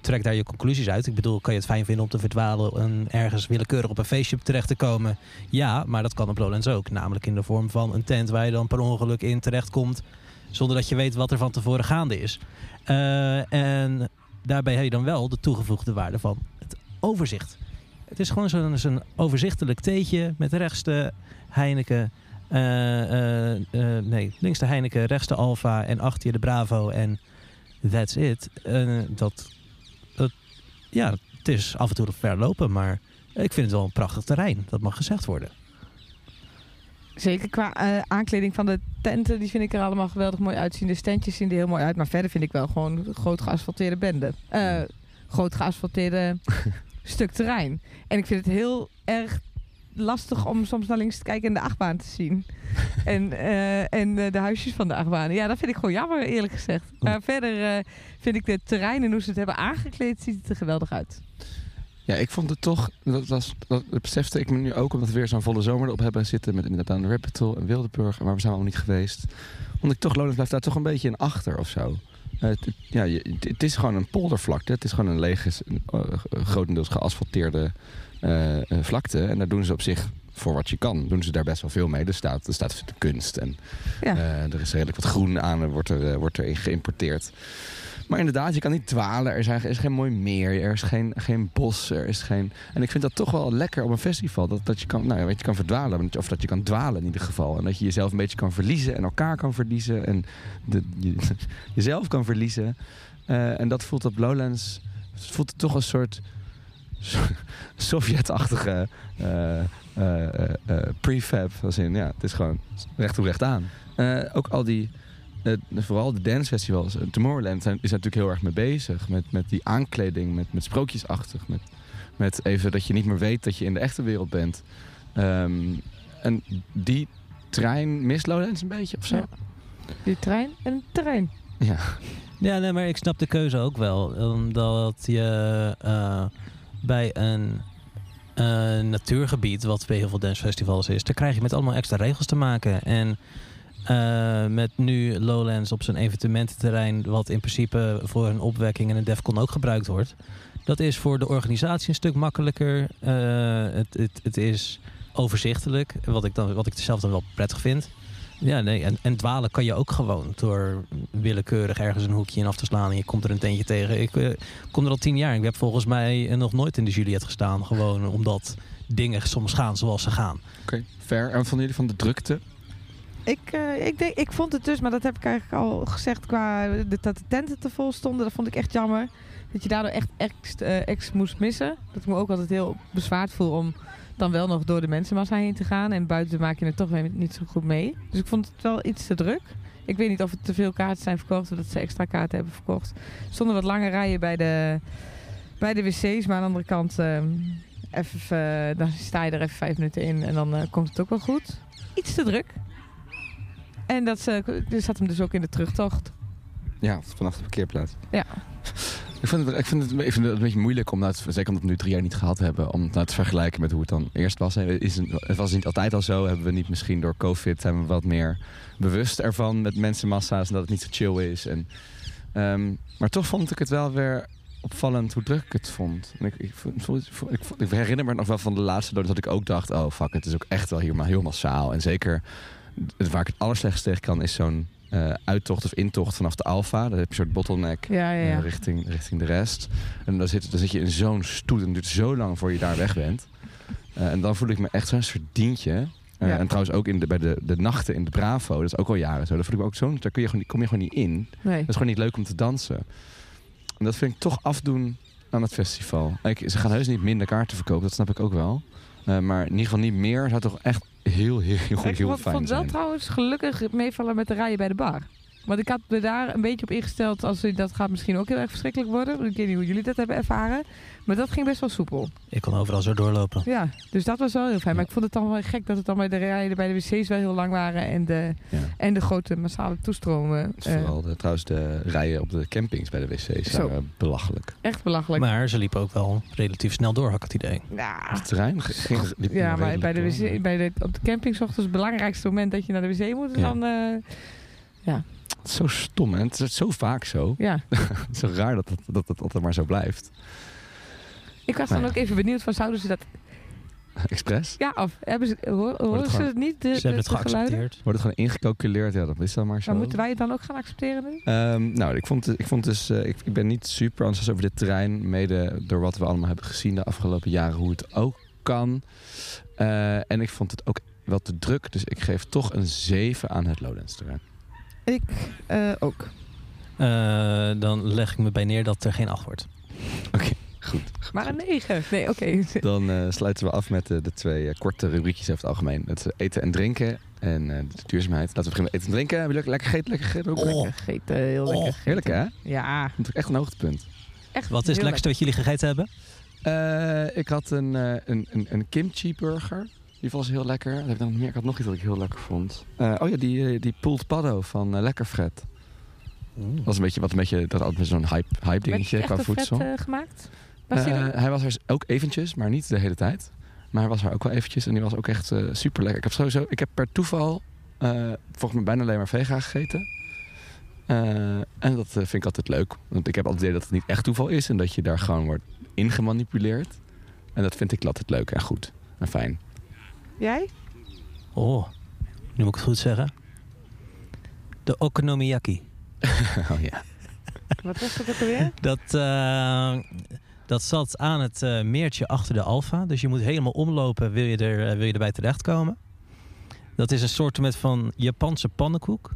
trek daar je conclusies uit. Ik bedoel, kan je het fijn vinden om te verdwalen en ergens willekeurig op een feestje terecht te komen? Ja, maar dat kan op Lowlands ook. Namelijk in de vorm van een tent waar je dan per ongeluk in terechtkomt zonder dat je weet wat er van tevoren gaande is. Eh, en daarbij heb je dan wel de toegevoegde waarde van het overzicht. Het is gewoon zo'n overzichtelijk theetje met rechts de Heineken. eh, eh, nee, links de Heineken, rechts de Alfa en achter je de Bravo en that's it. Eh, dat, dat, ja, het is af en toe ver lopen, maar ik vind het wel een prachtig terrein. Dat mag gezegd worden. Zeker qua eh, aankleding van de tenten, die vind ik er allemaal geweldig mooi uitzien. De standjes zien er heel mooi uit, maar verder vind ik wel gewoon groot geasfalteerde bende. Eh, groot geasfalteerde stuk terrein. En ik vind het heel erg lastig om soms naar links te kijken en de achtbaan te zien. en eh, en eh, de huisjes van de achtbanen. Ja, dat vind ik gewoon jammer, eerlijk gezegd. Maar verder eh, vind ik de terrein en hoe ze het hebben aangekleed, ziet het er geweldig uit. Ja, ik vond het toch, dat, was, dat besefte ik me nu ook, omdat we weer zo'n volle zomer erop hebben zitten met inderdaad de Rapital en Wildeburg, maar we zijn al niet geweest. Vond ik toch, Lowlands blijft daar toch een beetje in achter of zo. Ja, je- het, het is gewoon een poldervlakte. Het is gewoon een lege, grotendeels geasfalteerde vlakte. En daar doen ze op zich, voor wat je kan, doen ze daar best wel veel mee. Er staat, er staat kunst en Ja. eh, er is redelijk wat groen aan, er wordt er, eh, wordt er geïmporteerd. Maar inderdaad, je kan niet dwalen. Er, zijn, er is geen mooi meer. Er is geen, geen bos. Er is geen... En ik vind dat toch wel lekker op een festival. Dat, dat je kan, nou, weet je, kan verdwalen. Of dat je kan dwalen in ieder geval. En dat je jezelf een beetje kan verliezen. En elkaar kan verliezen. En de, je, jezelf kan verliezen. Eh, en dat voelt op Lowlands... Het voelt toch een soort... Sovjet-achtige eh, eh, eh, prefab. Als in, ja, het is gewoon recht toe recht aan. Eh, ook al die... eh, vooral de dancefestivals. Tomorrowland zijn, is natuurlijk heel erg mee bezig. Met, met die aankleding, met, met sprookjesachtig. Met, met even dat je niet meer weet dat je in de echte wereld bent. Ehm, en die trein mist Lowlands een beetje of zo? Ja. Die trein en een terrein. Ja. Ja, nee, maar ik snap de keuze ook wel. Omdat je eh, bij een eh, natuurgebied, wat bij heel veel dancefestivals is, daar krijg je met allemaal extra regels te maken. En eh, met nu Lowlands op zijn evenemententerrein, wat in principe voor een opwekking en een Defcon ook gebruikt wordt. Dat is voor de organisatie een stuk makkelijker. Eh, het, het, het is overzichtelijk, wat ik, dan, wat ik zelf dan wel prettig vind. Ja, nee, en, en dwalen kan je ook gewoon door willekeurig ergens een hoekje in af te slaan en je komt er een tentje tegen. Ik eh, kom er al tien jaar. Ik heb volgens mij eh, nog nooit in de Juliet gestaan. Gewoon omdat dingen soms gaan zoals ze gaan. Oké, fair. En vonden jullie van de drukte? Ik, eh, ik, denk, ik vond het dus, maar dat heb ik eigenlijk al gezegd qua de, dat de tenten te vol stonden. Dat vond ik echt jammer. Dat je daardoor echt ex, eh, ex moest missen. Dat ik me ook altijd heel bezwaard voel om dan wel nog door de mensenmassa heen te gaan. En buiten maak je het toch weer niet zo goed mee. Dus ik vond het wel iets te druk. Ik weet niet of er te veel kaarten zijn verkocht of dat ze extra kaarten hebben verkocht. Er stonden wat lange rijen bij de, bij de wc's, maar aan de andere kant ehm, even, eh, dan sta je er even vijf minuten in en dan eh, komt het ook wel goed. Iets te druk. En dat ze, zat hem dus ook in de terugtocht. Ja, vanaf de parkeerplaats. Ja. Ik vind het, ik vind het, ik vind het een beetje moeilijk om, te- zeker omdat we nu drie jaar niet gehad hebben, om het te vergelijken met hoe het dan eerst was. Is het, was niet altijd al zo. Hebben we niet misschien door COVID zijn we wat meer bewust ervan met mensenmassa's en dat het niet zo chill is. En, ehm, maar toch vond ik het wel weer opvallend hoe druk ik het vond. Ik, ik, ik, herinner me nog wel van de laatste dood dat ik ook dacht, oh fuck, het is ook echt wel hier maar heel massaal. En zeker waar ik het allerslechtst tegen kan is zo'n eh, uittocht of intocht vanaf de Alfa. Daar heb je een soort bottleneck Ja, ja, ja. eh, richting, richting de rest. En dan zit, dan zit je in zo'n stoet en het duurt zo lang voor je daar weg bent. Eh, en dan voel ik me echt zo'n verdientje. En trouwens ook in de, bij de, de nachten in de Bravo, dat is ook al jaren zo. Daar, voel ik me ook zo'n, daar kun je gewoon, kom je gewoon niet in. Nee. Dat is gewoon niet leuk om te dansen. En dat vind ik toch afdoen aan het festival. Ik, ze gaan heus niet minder kaarten verkopen, dat snap ik ook wel. Maar in ieder geval niet meer. Zou toch echt heel, heel, heel, ik heel vond, fijn vond wel zijn. trouwens gelukkig meevallen met de rijen bij de bar. Want ik had me daar een beetje op ingesteld als dat gaat misschien ook heel erg verschrikkelijk worden. Ik weet niet hoe jullie dat hebben ervaren. Maar dat ging best wel soepel. Ik kon overal zo doorlopen. Ja, dus dat was wel heel fijn. Maar ik vond het dan wel gek dat het dan bij de rijen bij de wc's wel heel lang waren. En de, Ja. en de grote massale toestromen. Dus eh, Vooral de, trouwens de rijen op de campings bij de wc's Zo. waren belachelijk. echt belachelijk. Maar ze liepen ook wel relatief snel door, had ik het idee. ja, Het terrein ging, liep ja, maar bij de, wc, bij de, op de camping 's ochtends het belangrijkste moment dat je naar de wc moet. Ja. Dan, eh, Het is zo stom, hè? Het is zo vaak zo. ja. Het is zo raar dat het, dat het altijd maar zo blijft. Ik was Nou dan ja. ook even benieuwd van zouden ze dat... Expres? Ja, of hebben ze, hoor, horen het ze gewoon- het niet, de, Ze hebben het de geaccepteerd. Wordt het gewoon ingecalculeerd? Ja, dat is dan maar zo. Maar moeten wij het dan ook gaan accepteren nu? Ehm, nou, ik vond, het- ik vond dus, eh, ik, ik ben niet super enthousiast over dit terrein. Mede door wat we allemaal hebben gezien de afgelopen jaren, hoe het ook kan. Eh, en ik vond het ook wel te druk. Dus ik geef toch een 7 aan het Lowlands terrein. Ik eh, ook. Eh, dan leg ik me bij neer dat er geen acht wordt. Goed. Maar een 9. Nee, oké. Dan eh, sluiten we af met de twee korte rubriekjes over het algemeen. Het eten en drinken en eh, de duurzaamheid. Laten we beginnen met eten en drinken. Hebben jullie lekker gegeten? Lekker gegeten ook? Oh. Lekker gegeten, heel lekker gegeten. Heerlijk hè? Ja, Dat is echt een hoogtepunt. echt Wat is het lekkerste wat jullie gegeten hebben? Eh, ik had een, eh, een, een, een kimchi burger. Die was heel lekker. Dat heb ik dan nog meer. Ik had nog iets dat ik heel lekker vond. Eh, oh ja, die, eh, die pulled paddo van eh Lekker Fred. Dat was een beetje, wat een beetje, dat altijd zo'n hype, hype dingetje qua voedsel. gemaakt? Was hij was er ook eventjes, maar niet de hele tijd. Maar hij was er ook wel eventjes en die was ook echt super lekker. Ik heb sowieso, ik heb per toeval eh, volgens mij bijna alleen maar vega gegeten. Eh, en dat vind ik altijd leuk. Want ik heb altijd het idee dat het niet echt toeval is en dat je daar gewoon wordt ingemanipuleerd. En dat vind ik altijd leuk en goed en fijn. Jij? Oh, nu moet ik het goed zeggen. De okonomiyaki. oh ja. Wat was dat ook alweer? Dat, eh, dat zat aan het eh, meertje achter de Alfa. Dus je moet helemaal omlopen, wil je, er, eh, wil je erbij terechtkomen. Dat is een soort met van Japanse pannenkoek.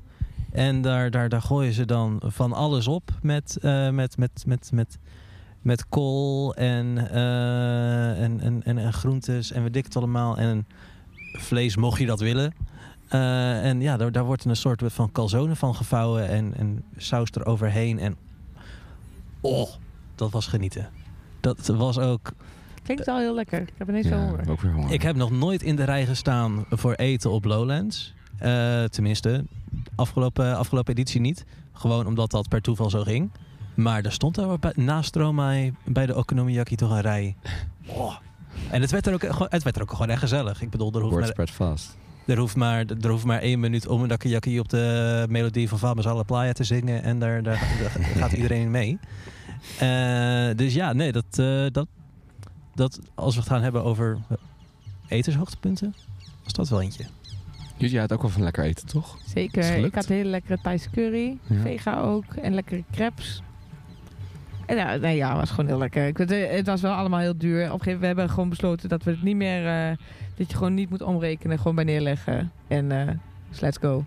En daar, daar, daar gooien ze dan van alles op met, eh, met, met, met, met, met kool en, eh, en, en, en, en groentes en weet ik het allemaal. En vlees mocht je dat willen. Eh, en ja, daar, daar wordt een soort van calzone van gevouwen en, en saus eroverheen. En oh, dat was genieten. Dat was ook... Klinkt wel heel lekker. Ik heb ineens wel honger. ook weer honger. Ik heb nog nooit in de rij gestaan voor eten op Lowlands. Eh, tenminste, afgelopen, afgelopen editie niet. Gewoon omdat dat per toeval zo ging. Maar er stond daar naast Stromae bij de Okonomiyaki toch een rij. Oh, En het werd, er ook, gewoon- het werd er ook gewoon echt gezellig. Ik bedoel, er hoeft, Word maar, spread fast. er, hoeft maar, er hoeft maar één minuut om een dakkie op de melodie van Vamos alla Playa te zingen. En daar, daar, daar gaat iedereen mee. Eh, dus ja, nee, dat, eh, dat, dat, als we het gaan hebben over etenshoogtepunten, was dat wel eentje. Jullie had ook wel van lekker eten, toch? Zeker. Ik had hele lekkere Thaise curry. Ja. Vega ook. En lekkere crepes. En ja, nee, ja, het was gewoon heel lekker. Ik, het, het was wel allemaal heel duur. Op een gegeven moment we hebben gewoon besloten dat we het niet meer... eh, dat je gewoon niet moet omrekenen. Gewoon bij neerleggen. En eh dus let's go.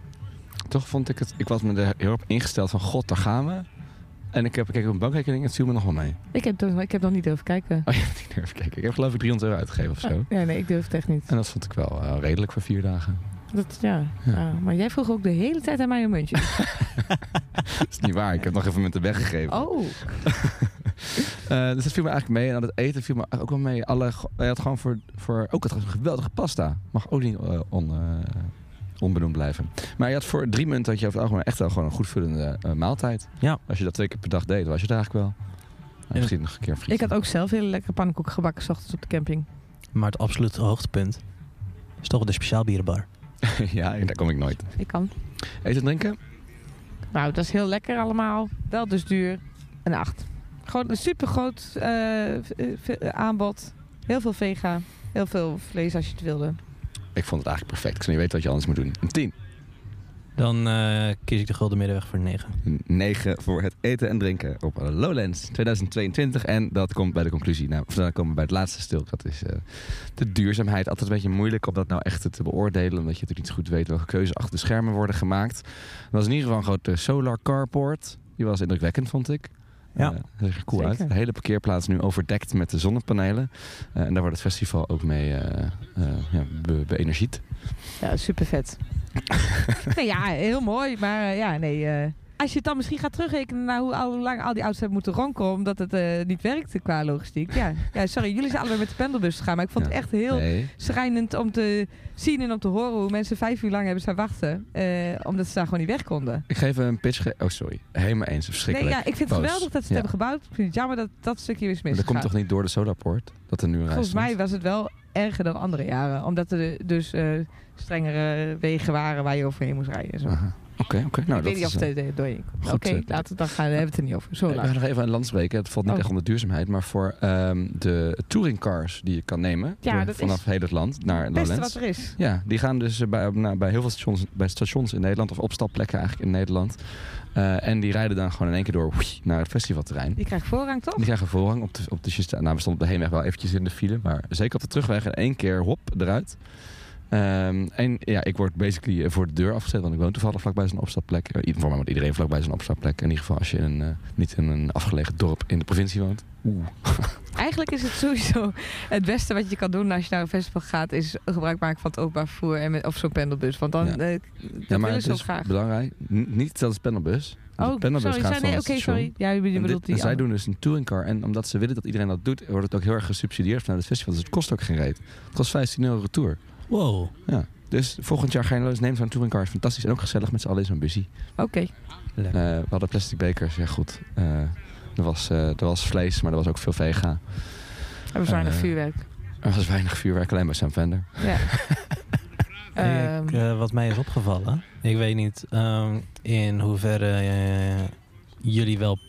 Toch vond ik het... Ik was me er heel op ingesteld van... God, daar gaan we. En ik heb gekeken op mijn bankrekening en het viel me nog wel mee. Ik heb, ik heb nog niet durven kijken. Oh, je hebt niet durven kijken. Ik heb geloof ik 300 euro uitgegeven of zo. Ja, nee, ik durf het echt niet. En dat vond ik wel eh, redelijk voor vier dagen. Dat, ja. Ja. Ah, maar jij vroeg ook de hele tijd aan mij een muntje. Dat is niet waar. Ik heb nog even met de weggegeven. Oh. Eh, dus dat viel me eigenlijk mee. En aan het eten viel me ook wel mee. Alle, hij had gewoon voor, voor ook het was een geweldige pasta. Mag ook niet eh, on, eh, onbenoemd blijven. Maar je had voor drie munten had je over het algemeen echt wel gewoon een goed vullende eh, maaltijd. Ja. Als je dat twee keer per dag deed, was je er eigenlijk wel. Misschien nog een keer een frietje. Ik had ook zelf hele lekkere pannenkoeken gebakken 's ochtends op de camping. Maar het absolute hoogtepunt is toch de speciaalbierenbar. ja, en daar kom ik nooit. Ik kan. Eten en drinken? Nou, dat is heel lekker allemaal. Wel dus duur. Een 8. Gewoon een super groot aanbod. Heel veel vega. Heel veel vlees als je het wilde. Ik vond het eigenlijk perfect. Ik zou niet weten wat je anders moet doen. Een 10. Dan eh, kies ik de gulden middenweg voor 9. Een 9 voor het eten en drinken op Lowlands 2022. En dat komt bij de conclusie. Nou, dan komen we bij het laatste stil. Dat is eh, de duurzaamheid. Altijd een beetje moeilijk om dat nou echt te beoordelen. Omdat je natuurlijk niet zo goed weet welke keuzes achter de schermen worden gemaakt. Er was in ieder geval een grote solar carport. Die was indrukwekkend, vond ik. Ja. Eh, dat er cool Zeker. uit. De hele parkeerplaats nu overdekt met de zonnepanelen. Eh, en daar wordt het festival ook mee eh eh, ja, be- beënergied. Ja, super vet. nee, ja, heel mooi. Maar eh, ja, nee. eh, als je het dan misschien gaat terugrekenen naar hoe, lang al die auto's hebben moeten ronkelen omdat het eh, niet werkte qua logistiek. Ja, ja, sorry, jullie zijn allebei met de pendelbus gegaan, maar ik vond Ja. het echt heel Nee. schrijnend om te zien en om te horen hoe mensen vijf uur lang hebben staan wachten. eh, omdat ze daar gewoon niet weg konden. Ik geef een pitch. ge- oh, sorry. Helemaal eens. Nee, Verschrikkelijk. ja, ik vind het Boos. geweldig dat ze het Ja. hebben gebouwd. Ik vind het jammer dat dat stukje is Maar dat komt toch niet door de Solarpoort? Dat er nu een Volgens mij was het wel erger dan andere jaren. Omdat er dus eh, strengere wegen waren waar je overheen moest rijden. en Zo. Aha. Oké, oké. Nou, ik weet niet of is, eh, het er doorheen komt. Oké, eh, laten we dan gaan. Daar hebben we het er niet over. Zo Ik ga nog even aan het land spreken. Het valt niet Oh. echt om de duurzaamheid, maar voor ehm, de touringcars die je kan nemen Ja, door- vanaf heel het land naar Het beste wat er is. Ja, die gaan dus eh, bij, nou, bij heel veel stations, bij stations in Nederland of opstapplekken eigenlijk in Nederland. Eh, en die rijden dan gewoon in één keer door naar het festivalterrein. Die krijgt voorrang toch? Die krijgen voorrang op de, op de Nou, we stonden op de heenweg wel eventjes in de file, maar zeker op de terugweg in één keer hop eruit. Ehm, en ja, ik word basically eh, voor de deur afgezet, want ik woon toevallig vlakbij zo'n opstapplek. Eh, voor mij woont iedereen vlakbij zo'n opstapplek. In ieder geval als je een, eh, niet in een afgelegen dorp in de provincie woont. Oeh. Eigenlijk is het sowieso het beste wat je kan doen als je naar een festival gaat, is gebruik maken van het openbaar vervoer en met, of zo'n pendelbus. Want dan Ja. eh, dat Ja, maar het is graag. belangrijk. N- niet zelfs de pendelbus. Oh, de pendelbus sorry, gaat nee, oké, sorry. Ja, je bedoelt dit- die zij andere. doen dus een touringcar. En omdat ze willen dat iedereen dat doet, wordt het ook heel erg gesubsidieerd vanuit het festival. Dus het kost ook geen reet. Het kost 15 euro retour. Wow. Ja. Dus volgend jaar ga je neem zo'n touringcar. Is fantastisch. En ook gezellig met z'n allen in zo'n busje. Oké. Eh, we hadden plastic bekers. Ja goed. Eh, er, was, eh, er was vlees, maar er was ook veel vega. Er was weinig vuurwerk. Er was weinig vuurwerk, alleen bij Sam Vender. Ja. Hey, ik, Ehm, eh, wat mij is opgevallen, ik weet niet ehm, in hoeverre jullie wel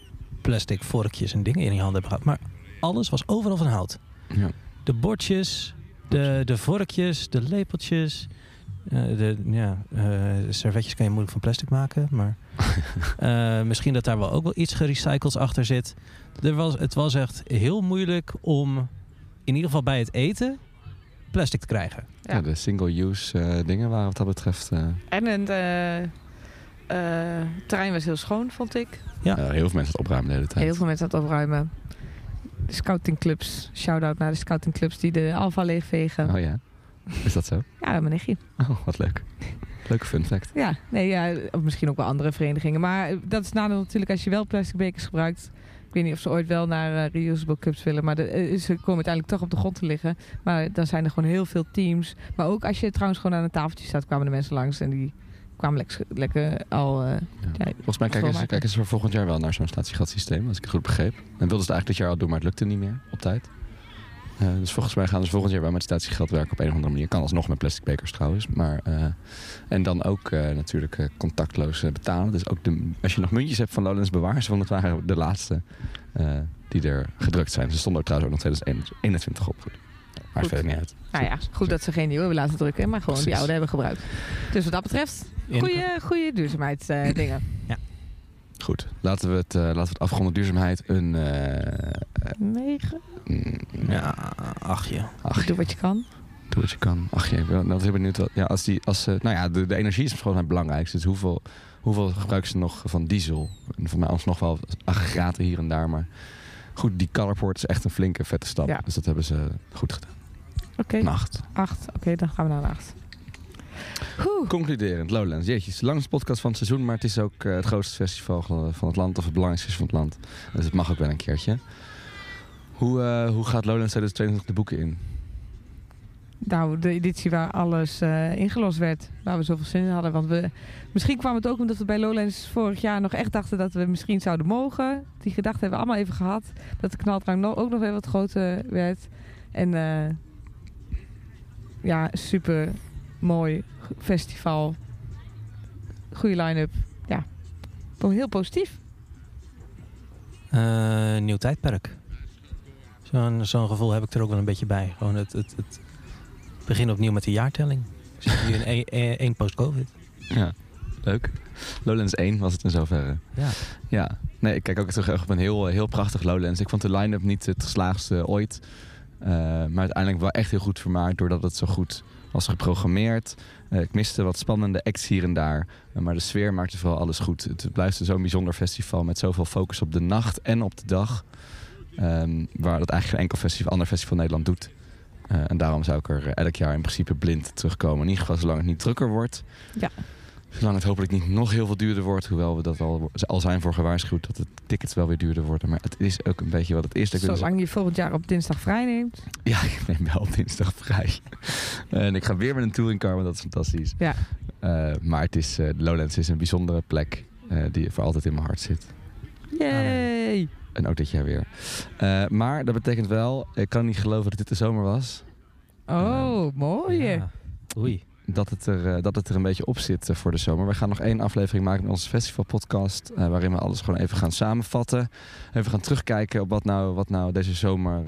plastic vorkjes en dingen in je handen hebben gehad, maar alles was overal van hout. Ja. De bordjes, de, de vorkjes, de lepeltjes, eh, de ja, eh, servetjes kan je moeilijk van plastic maken, maar eh, misschien dat daar wel ook wel iets gerecycled achter zit. Er was, het was echt heel moeilijk om, in ieder geval bij het eten, plastic te krijgen. Ja. Ja, de single-use eh, dingen waren wat dat betreft... eh, En het terrein was heel schoon, vond ik. Ja. heel veel mensen het opruimen de hele tijd. Heel veel mensen aan het opruimen. De scoutingclubs. Shout-out naar de scoutingclubs die de Alfa leegvegen. Oh ja? Is dat zo? Ja, mijn nichtje. Oh, wat leuk. Leuke fun fact. Ja, nee, ja, of misschien ook wel andere verenigingen. Maar eh, dat is nadeel natuurlijk als je wel plastic bekers gebruikt. Ik weet niet of ze ooit wel naar eh, reusable cups willen. Maar de, eh, ze komen uiteindelijk toch op de grond te liggen. Maar dan zijn er gewoon heel veel teams. Maar ook als je trouwens gewoon aan een tafeltje staat, kwamen de mensen langs. En die kwamen lekker, lekker al... eh, Ja. Volgens mij kijken ze, kijken ze voor volgend jaar wel naar zo'n statiegatsysteem, als ik het goed begreep. En wilden ze het eigenlijk dit jaar al doen, maar het lukte niet meer op tijd. Eh, dus volgens mij gaan ze volgend jaar wel met statiegeld werken op een of andere manier. Kan alsnog met plastic bekers trouwens. Maar, eh, en dan ook natuurlijk contactloos betalen. Dus ook de, als je nog muntjes hebt van Lowlands bewaar ze, want het waren de laatste die er gedrukt zijn. Ze stonden er trouwens ook nog 2021 op. Maar verder niet uit. Nou ja, goed dat ze geen nieuwe hebben laten drukken, maar gewoon die oude hebben gebruikt. Dus wat dat betreft, goede, goede duurzaamheidsdingen. Goed, laten we het, eh, laten we het afronden. Duurzaamheid een... eh, Negen. mm, Ja, achtje. ach, Doe wat je kan. Doe wat je kan. Ach, je, ik ben nou, heel benieuwd. Wat, ja, als die, als, ze- nou ja, de, de energie is gewoon het belangrijkste. Dus hoeveel, hoeveel gebruiken ze nog van diesel? En voor mij alsnog wel aggregaten hier en daar. Maar goed, die Colorport is echt een flinke, vette stap. Ja. Dus dat hebben ze goed gedaan. Oké, Nacht. acht. Oké, dan gaan we naar de acht. Oeh. Concluderend, Lowlands. Jeetje, de langste podcast van het seizoen. Maar het is ook eh, het grootste festival van het land. Of het belangrijkste van het land. Dus het mag ook wel een keertje. Hoe, eh, hoe gaat Lowlands 2022 de boeken in? Nou, de editie waar alles eh, ingelost werd. Waar we zoveel zin in hadden. Want we, misschien kwam het ook omdat we bij Lowlands vorig jaar nog echt dachten dat we misschien zouden mogen. Die gedachte hebben we allemaal even gehad. Dat de knaldrang ook nog weer wat groter werd. En ja, super mooi festival. Goede line-up. Ja, gewoon heel positief. Eh, nieuw tijdperk. Zo'n zo'n gevoel heb ik er ook wel een beetje bij. Gewoon het, het, het begin opnieuw met de jaartelling. We zitten nu in één- post-covid. Ja, leuk. Lowlands 1 was het in zoverre. Ja. Ja, nee, ik kijk ook terug op een heel, heel prachtig Lowlands. Ik vond de line-up niet het geslaagdste ooit. Eh, maar uiteindelijk wel echt heel goed vermaakt doordat het zo goed was geprogrammeerd. Eh, ik miste wat spannende acts hier en daar. Eh, maar de sfeer maakte vooral alles goed. Het blijft zo'n bijzonder festival met zoveel focus op de nacht en op de dag. Ehm, waar dat eigenlijk geen enkel festival, ander festival in Nederland doet. Eh, en daarom zou ik er elk jaar in principe blind terugkomen. In ieder geval zolang het niet drukker wordt. Ja. Zolang het hopelijk niet nog heel veel duurder wordt. Hoewel we dat al, al zijn voor gewaarschuwd dat de tickets wel weer duurder worden. Maar het is ook een beetje wat het is. Ik wil Zolang je volgend jaar op dinsdag vrij neemt. ja, ik neem wel op dinsdag vrij. en ik ga weer met een touringcar, want dat is fantastisch. Ja. Eh, maar het is, eh, Lowlands is een bijzondere plek eh, die voor altijd in mijn hart zit. Yay! En ook dit jaar weer. Eh, maar dat betekent wel, ik kan niet geloven dat dit de zomer was. Oh, mooi. Ja. Oei. Dat het, er, eh, dat het er een beetje op zit eh, voor de zomer. We gaan nog één aflevering maken met onze festivalpodcast. eh, waarin we alles gewoon even gaan samenvatten. Even gaan terugkijken op wat nou, wat nou deze zomer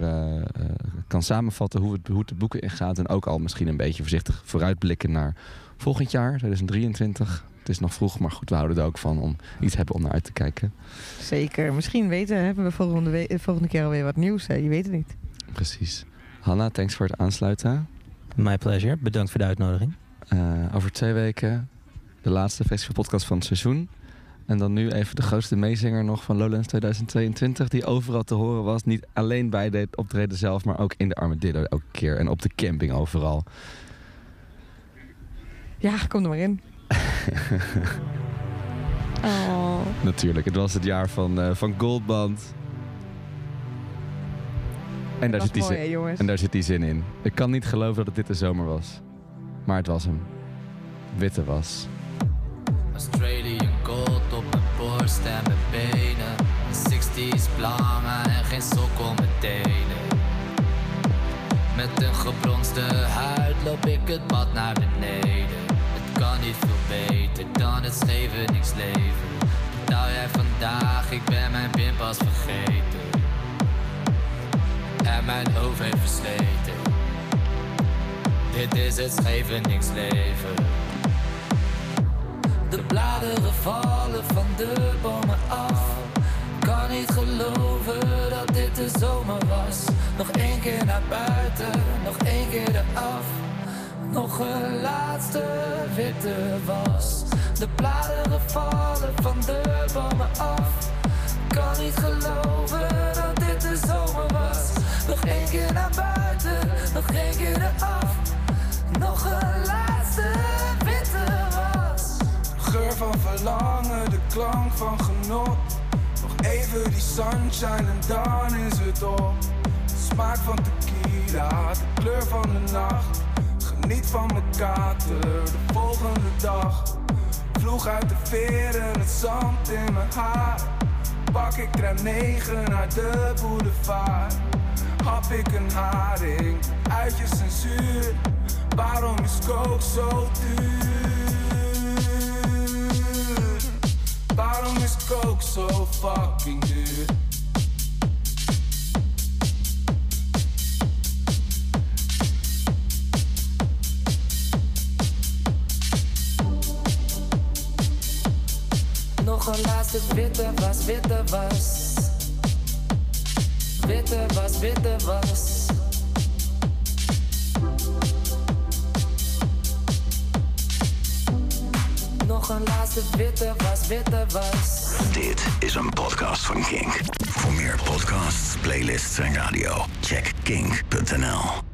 kan samenvatten. Hoe het, hoe het de boeken ingaat. En ook al misschien een beetje voorzichtig vooruitblikken naar volgend jaar, 2023. Het is nog vroeg, maar goed, we houden er ook van om iets te hebben om naar uit te kijken. Zeker. Misschien weten, hebben we volgende, we- volgende keer alweer wat nieuws. Hè? Je weet het niet. Precies. Hanna, thanks voor het aansluiten. My pleasure. Bedankt voor de uitnodiging. Eh, over twee weken de laatste festivalpodcast van het seizoen. En dan nu even de grootste meezinger nog van Lowlands 2022. Die overal te horen was. Niet alleen bij de optreden zelf, maar ook in de Armadillo elke keer. En op de camping overal. Ja, kom er maar in. oh. Natuurlijk, het was het jaar van, eh, van Goldband. En daar, zit die zin, en daar zit die zin in. Ik kan niet geloven dat het dit de zomer was. Maar het was hem. Witte was. Australian gold op mijn borst en mijn benen. 60s blangen en geen sok om mijn tenen. Met een gebronste huid loop ik het pad naar beneden. Het kan niet veel beter dan het Scheveningsleven. leven. Betaal jij vandaag, ik ben mijn pinpas vergeten. En mijn hoofd heeft versleten. Dit is het Scheveningsleven. De bladeren vallen van de bomen af. Kan niet geloven dat dit de zomer was. Nog één keer naar buiten, nog één keer eraf. Nog een laatste witte was. De bladeren vallen van de bomen af. Kan niet geloven dat dit de zomer was. Nog één keer naar buiten, nog één keer eraf. Nog een laatste witte was. Geur van verlangen, de klank van genot. Nog even die sunshine en dan is het op. Smaak van tequila, de kleur van de nacht. Geniet van mijn kater, de volgende dag. Vloeg uit de veren, het zand in mijn haar. Pak ik tram 9 naar de boulevard. hap ik een haring uit je censuur. Waarom is coke zo duur? Waarom is coke zo fucking duur? Nog een laatste witte was, witte was. Witte was, witte was. Witte was, witte was. Dit is een podcast van Kink. Voor meer podcasts, playlists en radio, check kink.nl.